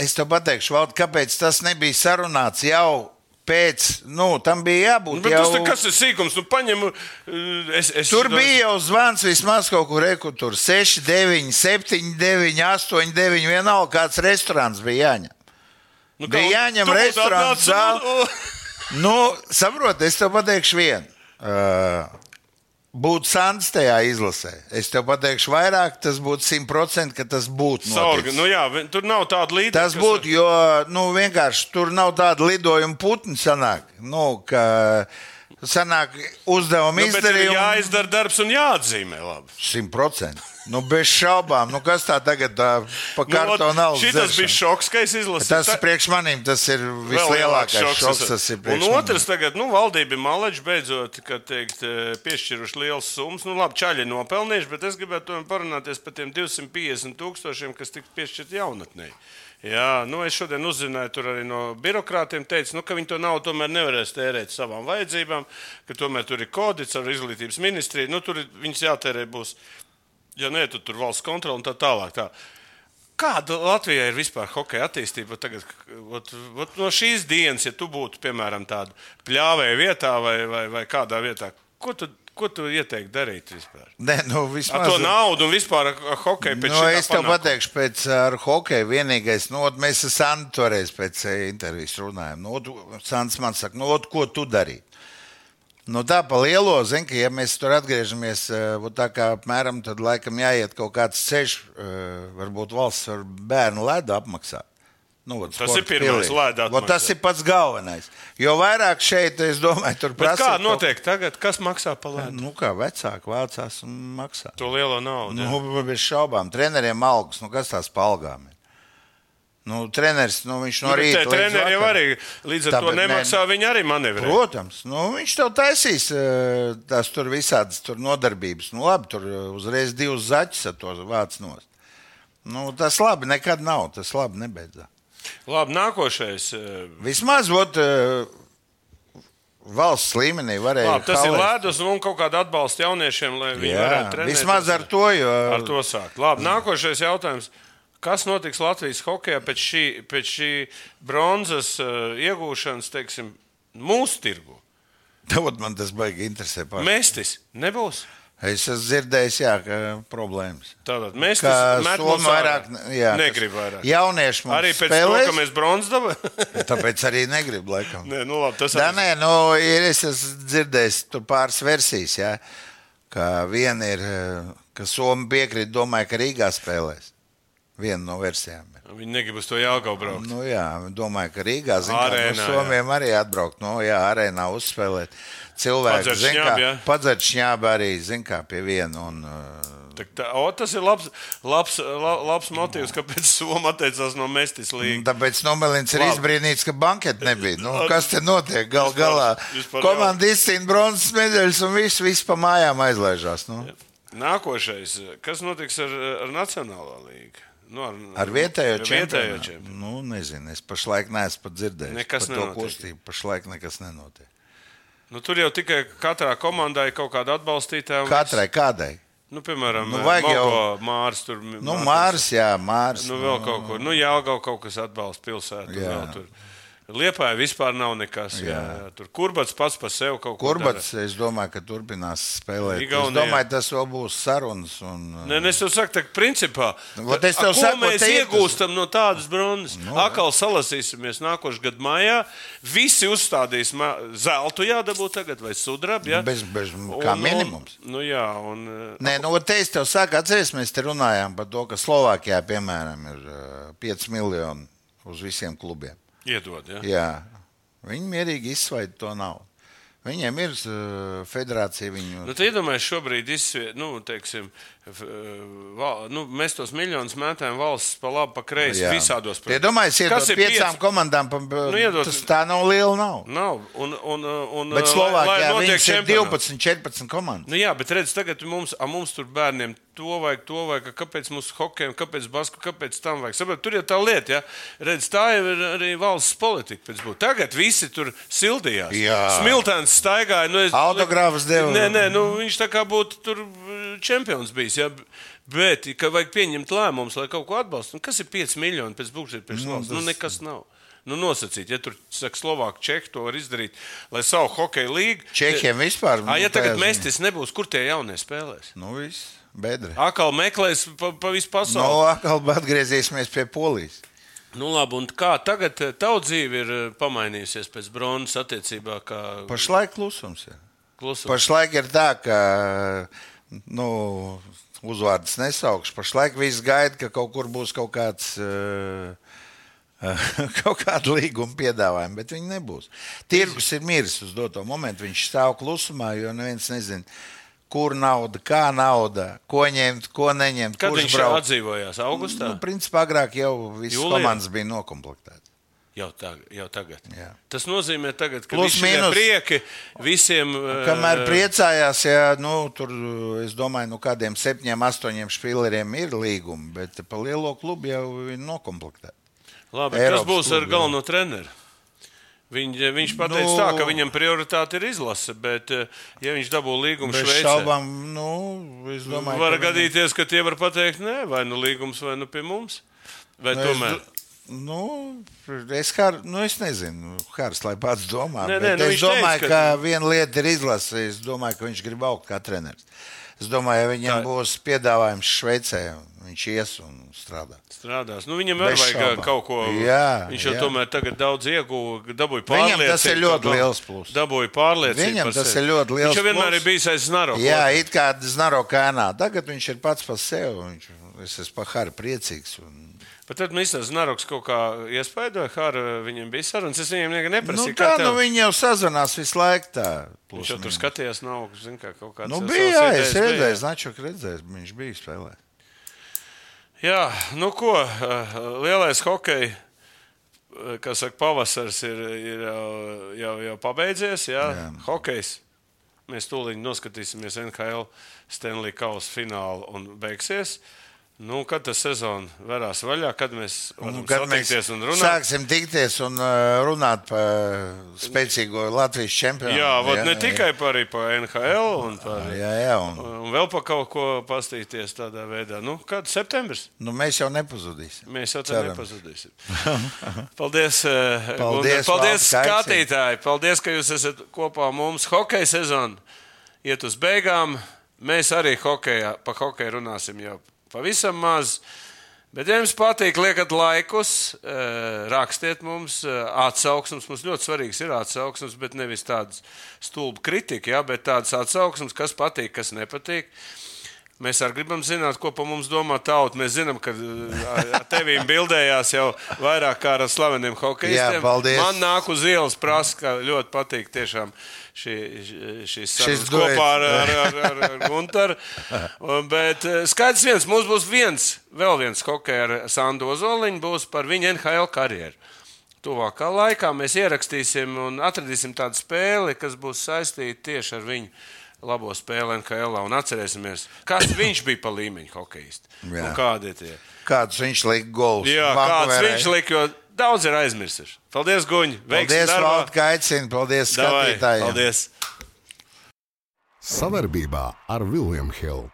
Es tev pateikšu, Vald, kāpēc tas nebija sarunāts jau pēc, nu, tam bija jābūt. Nu, bet jau... tas, kas ir sīkums, nu, paņem. uh, Es, es, Tur bija jau zvans vismaz kaut kur, reku, tur 6, 9, 7, 9, 8, 9. Vienalga, kāds restorāns bija jāņem. Nu, Bija kā- jāņem tu būtu restorāns, zāle. nu, Nu, saproti, es tev pateikšu vienu. Uh, Būtu Sants tajā izlasē. Es tev pateikšu vairāk, tas būtu 100%, ka tas būtu. Noticis. nu jā, tur nav tāda līnija. Tas būtu, jo nu, vienkārši tur nav tāda lidojuma putna sanāk. Nu, ka sanāk uzdevuma nu, izdarījuma jāizdara darbs un jāatzīmē. Labi. 100%. Nu, bez šaubām. Nu, kas tā tagad tā, pa kartonu Nu, nav? Šis bija šoks, ka es izlasīju. Tas Tā- priekš manīm tas ir vislielākais šoks. Tas ir priekš un otrs, tagad, nu, valdība ir maleģi beidzot, ka teikt, piešķiruši lielas summas. Nu, labi, čaļi nopelnījuši, bet es gribētu parunāties par tiem 250 tūkstošiem, kas tika piešķirti jaunatnē. Jā, nu es šodien uzzināju tur arī no birokrātiem, teica, nu, ka viņi to naudu tomēr nevarēs tērēt savām vajadzībām, ka tomēr tur ir kodits ar izglītības ministriju. Nu, tur viņas jātērē būs, ja nē, tad tur valsts kontrola un tā tālāk. Tā. Kāda Latvijai ir vispār hokeja attīstība? Tagad, ot, ot, no šīs dienas, ja tu būtu piemēram tādā pļāvēja vietā vai, vai, vai kādā vietā, ko tu, ko tu ieteiktu darīt vispār? Nē, nu, Ar vismaz, to naudu un vispār ar, ar hokeju pēc Nu, es tev pateikšu, pēc ar hokeju vienīgais, nu, mēs ar Santu toreiz pēc eh, intervijas runājām. Nu, ot, Sants man saka, nu, ko tu darīji? Nu, tā pa lielo, zin, ka, ja mēs tur atgriežamies, eh, ot tā kā apmēram, tad laikam jāiet kaut kāds ceļš, eh, varbūt valsts ar bērnu ledu apmaksāt. Nu, vot Tas ir pirmais, Vot Tas ir pats galvenais. Jo vairāk šeit, es domāju, tur prasa. kā notiek tagad? Kas maksā par lēnu? Nu, kā vecāki vācās un maksā. To lielo naudu. Nu, bez šaubām, treneriem algas, nu kas tās palgām ir? Nu, treneris, nu, viņš no Nu, rīta. te līdz Treneri jau arī līdz ar to Tāpēc, nē, nemaksā, viņi arī manevrē. Protams, nu, viņš tev taisīs eh, tās tur visādas tur nodarbības. Nu, labi, tur eh, uzreiz divus zaķus ar to vāc nost. Nu, tas labi nekad nav, tas labi nebeidzās. Labi, nākošais. eh, Vismaz ot, eh, valsts līmenī varēja. Labi, tas ir halēt. ledus un kaut kāda atbalsta jauniešiem, lai viņi Jā, varētu trenēties. vismaz ar to, jo Ar to sākt. Labi, nākošais jautājums. Kas notiks Latvijas hokeja pēc šī, pēc šī bronzas uh, iegūšanas, teiksim, mūsu tirgu? Tagad man tas baigi interesē. paši. Mēstis nebūs. Es esmu dzirdējis, jā, ka problēmas. Tātad mēs tam Somi vairāk, jā, negrib kas- vairāk. Jaunieši mums Arī pēc spēlēs, tam, ka mēs bronzas dabūjām. Tāpēc arī negribu, laikam. Nē, nu labi, tas Tā arī- nē, nu, ir, es esmu dzirdējis pāris versijas. Jā, ka viena ir, eh, ka Somija piekrīt, domāju, ka Rīgā spēlēs. Viena no versijām. Viņi negrib uz to jāgau braukt. Nu, jā, domāju, ka Rīgā zin, kā, Arēnā, nu, jā. Somijam arī atbraukt. Nu, jā, arēnā uzspēlēt. Cilvēki Padzert šņābi, jā? arī, zin kā, pie viena. Un, Tā, tā, o, tas ir labs, labs, la, labs motīvs, kāpēc Somija atteicās no Mestis līnijas. Tāpēc Nomelins ir izbrīnīts, ka banketa nebija. Nu, kas te notiek? Gal galā izcīna bronzas medaļas un viss, viss pa mājām aizlaižās. Nu. Nākošais, kas notiks ar, ar Nacionālo līgu? Nu, ar, Ar vietējo čempionu. Nu, nezinu, es pašlaik neesmu pat dzirdējis. Nekas par to nenotiek. kustību. Pašlaik nekas nenotiek. Nu, tur jau tikai katrā komandā ir kaut kāda atbalstītāja. un Katrai kādai. Nu, piemēram, Nu, nu, vajag jau- Mārs tur. Nu, Mārs, jā, Mārs. Nu, vēl kaut ko. Nu, Jāgau kaut kas atbalsta pilsētu. Jā. vēl tur. Liepāja vispār nav nekas. Jā. Jā. Tur kurbats pats par sevi kaut ko Kurbats, es domāju, ka turpinās spēlēt. Es Igaunijā. domāju, tas vēl būs sarunas. Un, Nē, es tev saku, tā principā. Vot es a, tev saku, mēs te iegūstam no tādas bronzas. Nu, Atkal salasīsimies nākošais gada maijā. Visi uzstādīs ma- zeltu jādabū tagad vai sudrabu. Ja? Bez- bez- kā Un- minimums. Un, nu, jā, un, Nē, nu, te es tev saku, atceries, mēs te runājām par to, ka Slovākijā, piemēram, ir uh, 5 miljoni uz visiem klubiem. Iedod. Ja? Jā, viņi mierīgi izsvaida to naudu. Viņiem ir uh, federācija. Viņu... Nu, Iedomājieties, šobrīd izsvie, nu, teiksim, val, nu, mēs tos miljonus mētājam valsts pa labi, pa kreisi, Jā. visādos Tie domājas, Kas ir piecām pieci? komandām, pa, Nu, iedot- tas tā nav liela nauda. Nav. Un, un, un, Bet lai- Slovākijā notiek viņas ir čempionāts. 12, 14 komandas. Nu, jā, bet redziet, tagad mums, mums tur bērniem to vajag, to vajag. Kāpēc mums hokejam, kāpēc basku, kāpēc tam vajag? Saprot, tur jau tā lieta, ja? Redz, tā jau ir arī valsts politika. Tagad visi tur sildījās. Jā. Smiltēns staigāja. Nu, es, Autogrāfus deva. Nē, nē, nu, viņš tā kā būtu tur čempions bijis. Ja? Bet, ka vajag pieņemt lēmumus, lai kaut ko atbalstītu. Nu, kas ir 5 miljoni pēc būtības priekš Nu, valsts? Nu, tas- nekas nav. Nu, nosacīt, ja tur saka, Slovāki, Čehi to var izdarīt, lai savu hokeja līgu. Čehiem vispār. Ah, ja nu, tagad ziņā. mestis nebūs, kur tie jaunie spēlēs? Nu, viss, bedre. Akal meklēs pa, pa visu No, pasauli. atkal atgriezīsimies pie polijas. Nu, labi, un kā tagad eh, tava dzīve ir eh, pamainījusies pēc bronzas attiecībā, kā Pašlaik klusums ir. klusums? Pašlaik ir tā, ka nu, uzvārds nesaukšu. Pašlaik viss gaida, ka kaut kur būs kaut kāds. Uh, kaut kāda līguma piedāvājuma, bet viņi nebūs. Tirgus ir miris uz doto momentu. Viņš stāv klusumā, jo neviens nezina, kur nauda, kā nauda, ko ņemt, ko neņemt. Kad viņš brauc. atdzīvojās? Augustā? Nu, principā agrāk jau viss Jūlijā? komandas bija nokomplektēts. Jau, tag, jau tagad. Jā. Tas nozīmē, tagad, ka Plus, visi prieki visiem. eh, Kamēr priecājās, ja nu, tur, es domāju, nu, kādiem septiņiem, astoņiem spēlēriem ir līgumi, bet pa lielo klubu jau ir nokomplektēti. Labi, kas Eiropas būs ar klubi, jā. galveno treneru? Viņ, viņš pateica, Nu- nu, tā, ka viņam prioritāte ir izlase, bet, eh, ja viņš dabū līgumu Šveicē, šaubām, nu, es domāju, var ka gadīties, ka tie var pateikt, nē, vai nu līgums, vai nu pie mums. Vai Nu, es tomēr? do- Nu, es, kā, nu, es nezinu, kāds lai pats domā. Nē, nē, nu, es domāju, teica, ka... ka- viena lieta ir izlase. Es domāju, ka viņš grib augt kā treneris. Es domāju, ja viņam Tā- būs piedāvājums Šveicē, viņš ies un strādās. Strādās. Nu, viņam arī vajag šaubām. kaut ko. Jā, viņš jau jā. tomēr tagad daudz ieguva, dabūja Viņam pārliecību. tas ir ļoti liels pluss. Dabūja pārliecību. Viņam tas ir ļoti liels Viņš jau vienmēr pluss. ir bijis aiz Znaro. Jā, it kā Znaro kēnā. Tagad viņš ir pats par sevi. Viņš, es esmu par Haru priecīgs. Un... Bet tad Mr. Znaroks kaut kā iespaidoja, kā ar viņiem bija sarunas. Es viņiem nekad Nu, neprasīju, tā, kā nu, tev- viņi jau sazvanās visu laiku. Tā, Viņš jau tur skatījās, nav zin, kā kaut kāds. Nu, bija, jā, es redzēju, Značuk redzēju, viņš bija spēlē. Jā, nu ko, eh, lielais hokejs, kā saka, pavasaris ir, ir jau, jau, jau pabeidzies. Jā, jā. Hokejs. Mēs tūlīt noskatīsimies NHL Stanley Kausa finālu un beigsies. Nu, kad tas sezona varās vaļā, kad mēs Nu, satikties un runāt? sāksim tikties un uh, runāt par spēcīgo Latvijas čempionu. Jā, vot ne tikai par, par NHL, un, par, Jā, jā, un, un vēl par kaut ko pastīties tādā veidā. Nu, kad septembris? nu, mēs jau nepazudīsim. Mēs jau tā Ceram. nepazudīsim. Paldies, eh, Paldies. Paldies ka skatītāji. Paldies, ka jūs esat kopā mums. Hokeja sezona iet uz beigām. Mēs arī hokejā, pa hokeju runāsim jau pavisam maz. Bet, ja jums patīk, liekat laikus, eh, rakstiet mums eh, atsauksmes. Mums ļoti svarīgs ir atsauksmes, bet nevis tādas stulba kritika, ja, bet tādas atsauksmes, kas patīk, kas nepatīk. Mēs arī gribam zināt, ko par mums domā tauta. Mēs zinām, ka uh, ar tevīm bildējās jau vairāk kā ar slaveniem hokeistiem. Jā, paldies. Man nāk uz ielas prasa, ka ļoti patīk tiešām šī, šīs sarunas kopā ar, ar, ar, ar, ar Gunteru. Bet uh, skaidrs viens, mums būs viens, vēl viens hokeja ar Sandu Ozoliņu, būs par viņa NHL karjeru. Tuvākā laikā mēs ierakstīsim un atradīsim tādu spēli, kas būs saistīta tieši ar viņu labo spēli NHL. Un atcerēsimies, kas viņš bija pa līmeņa hokeists. Jā. Un kādi tie? Kādus viņš lika golus? Jā, kāds viņš lika, jo daudz ir aizmirsuši. Paldies, Guņ! Paldies, Valdis, ka aicini. Paldies, Davai, skatītājiem. Paldies! Savarbībā ar William Hill.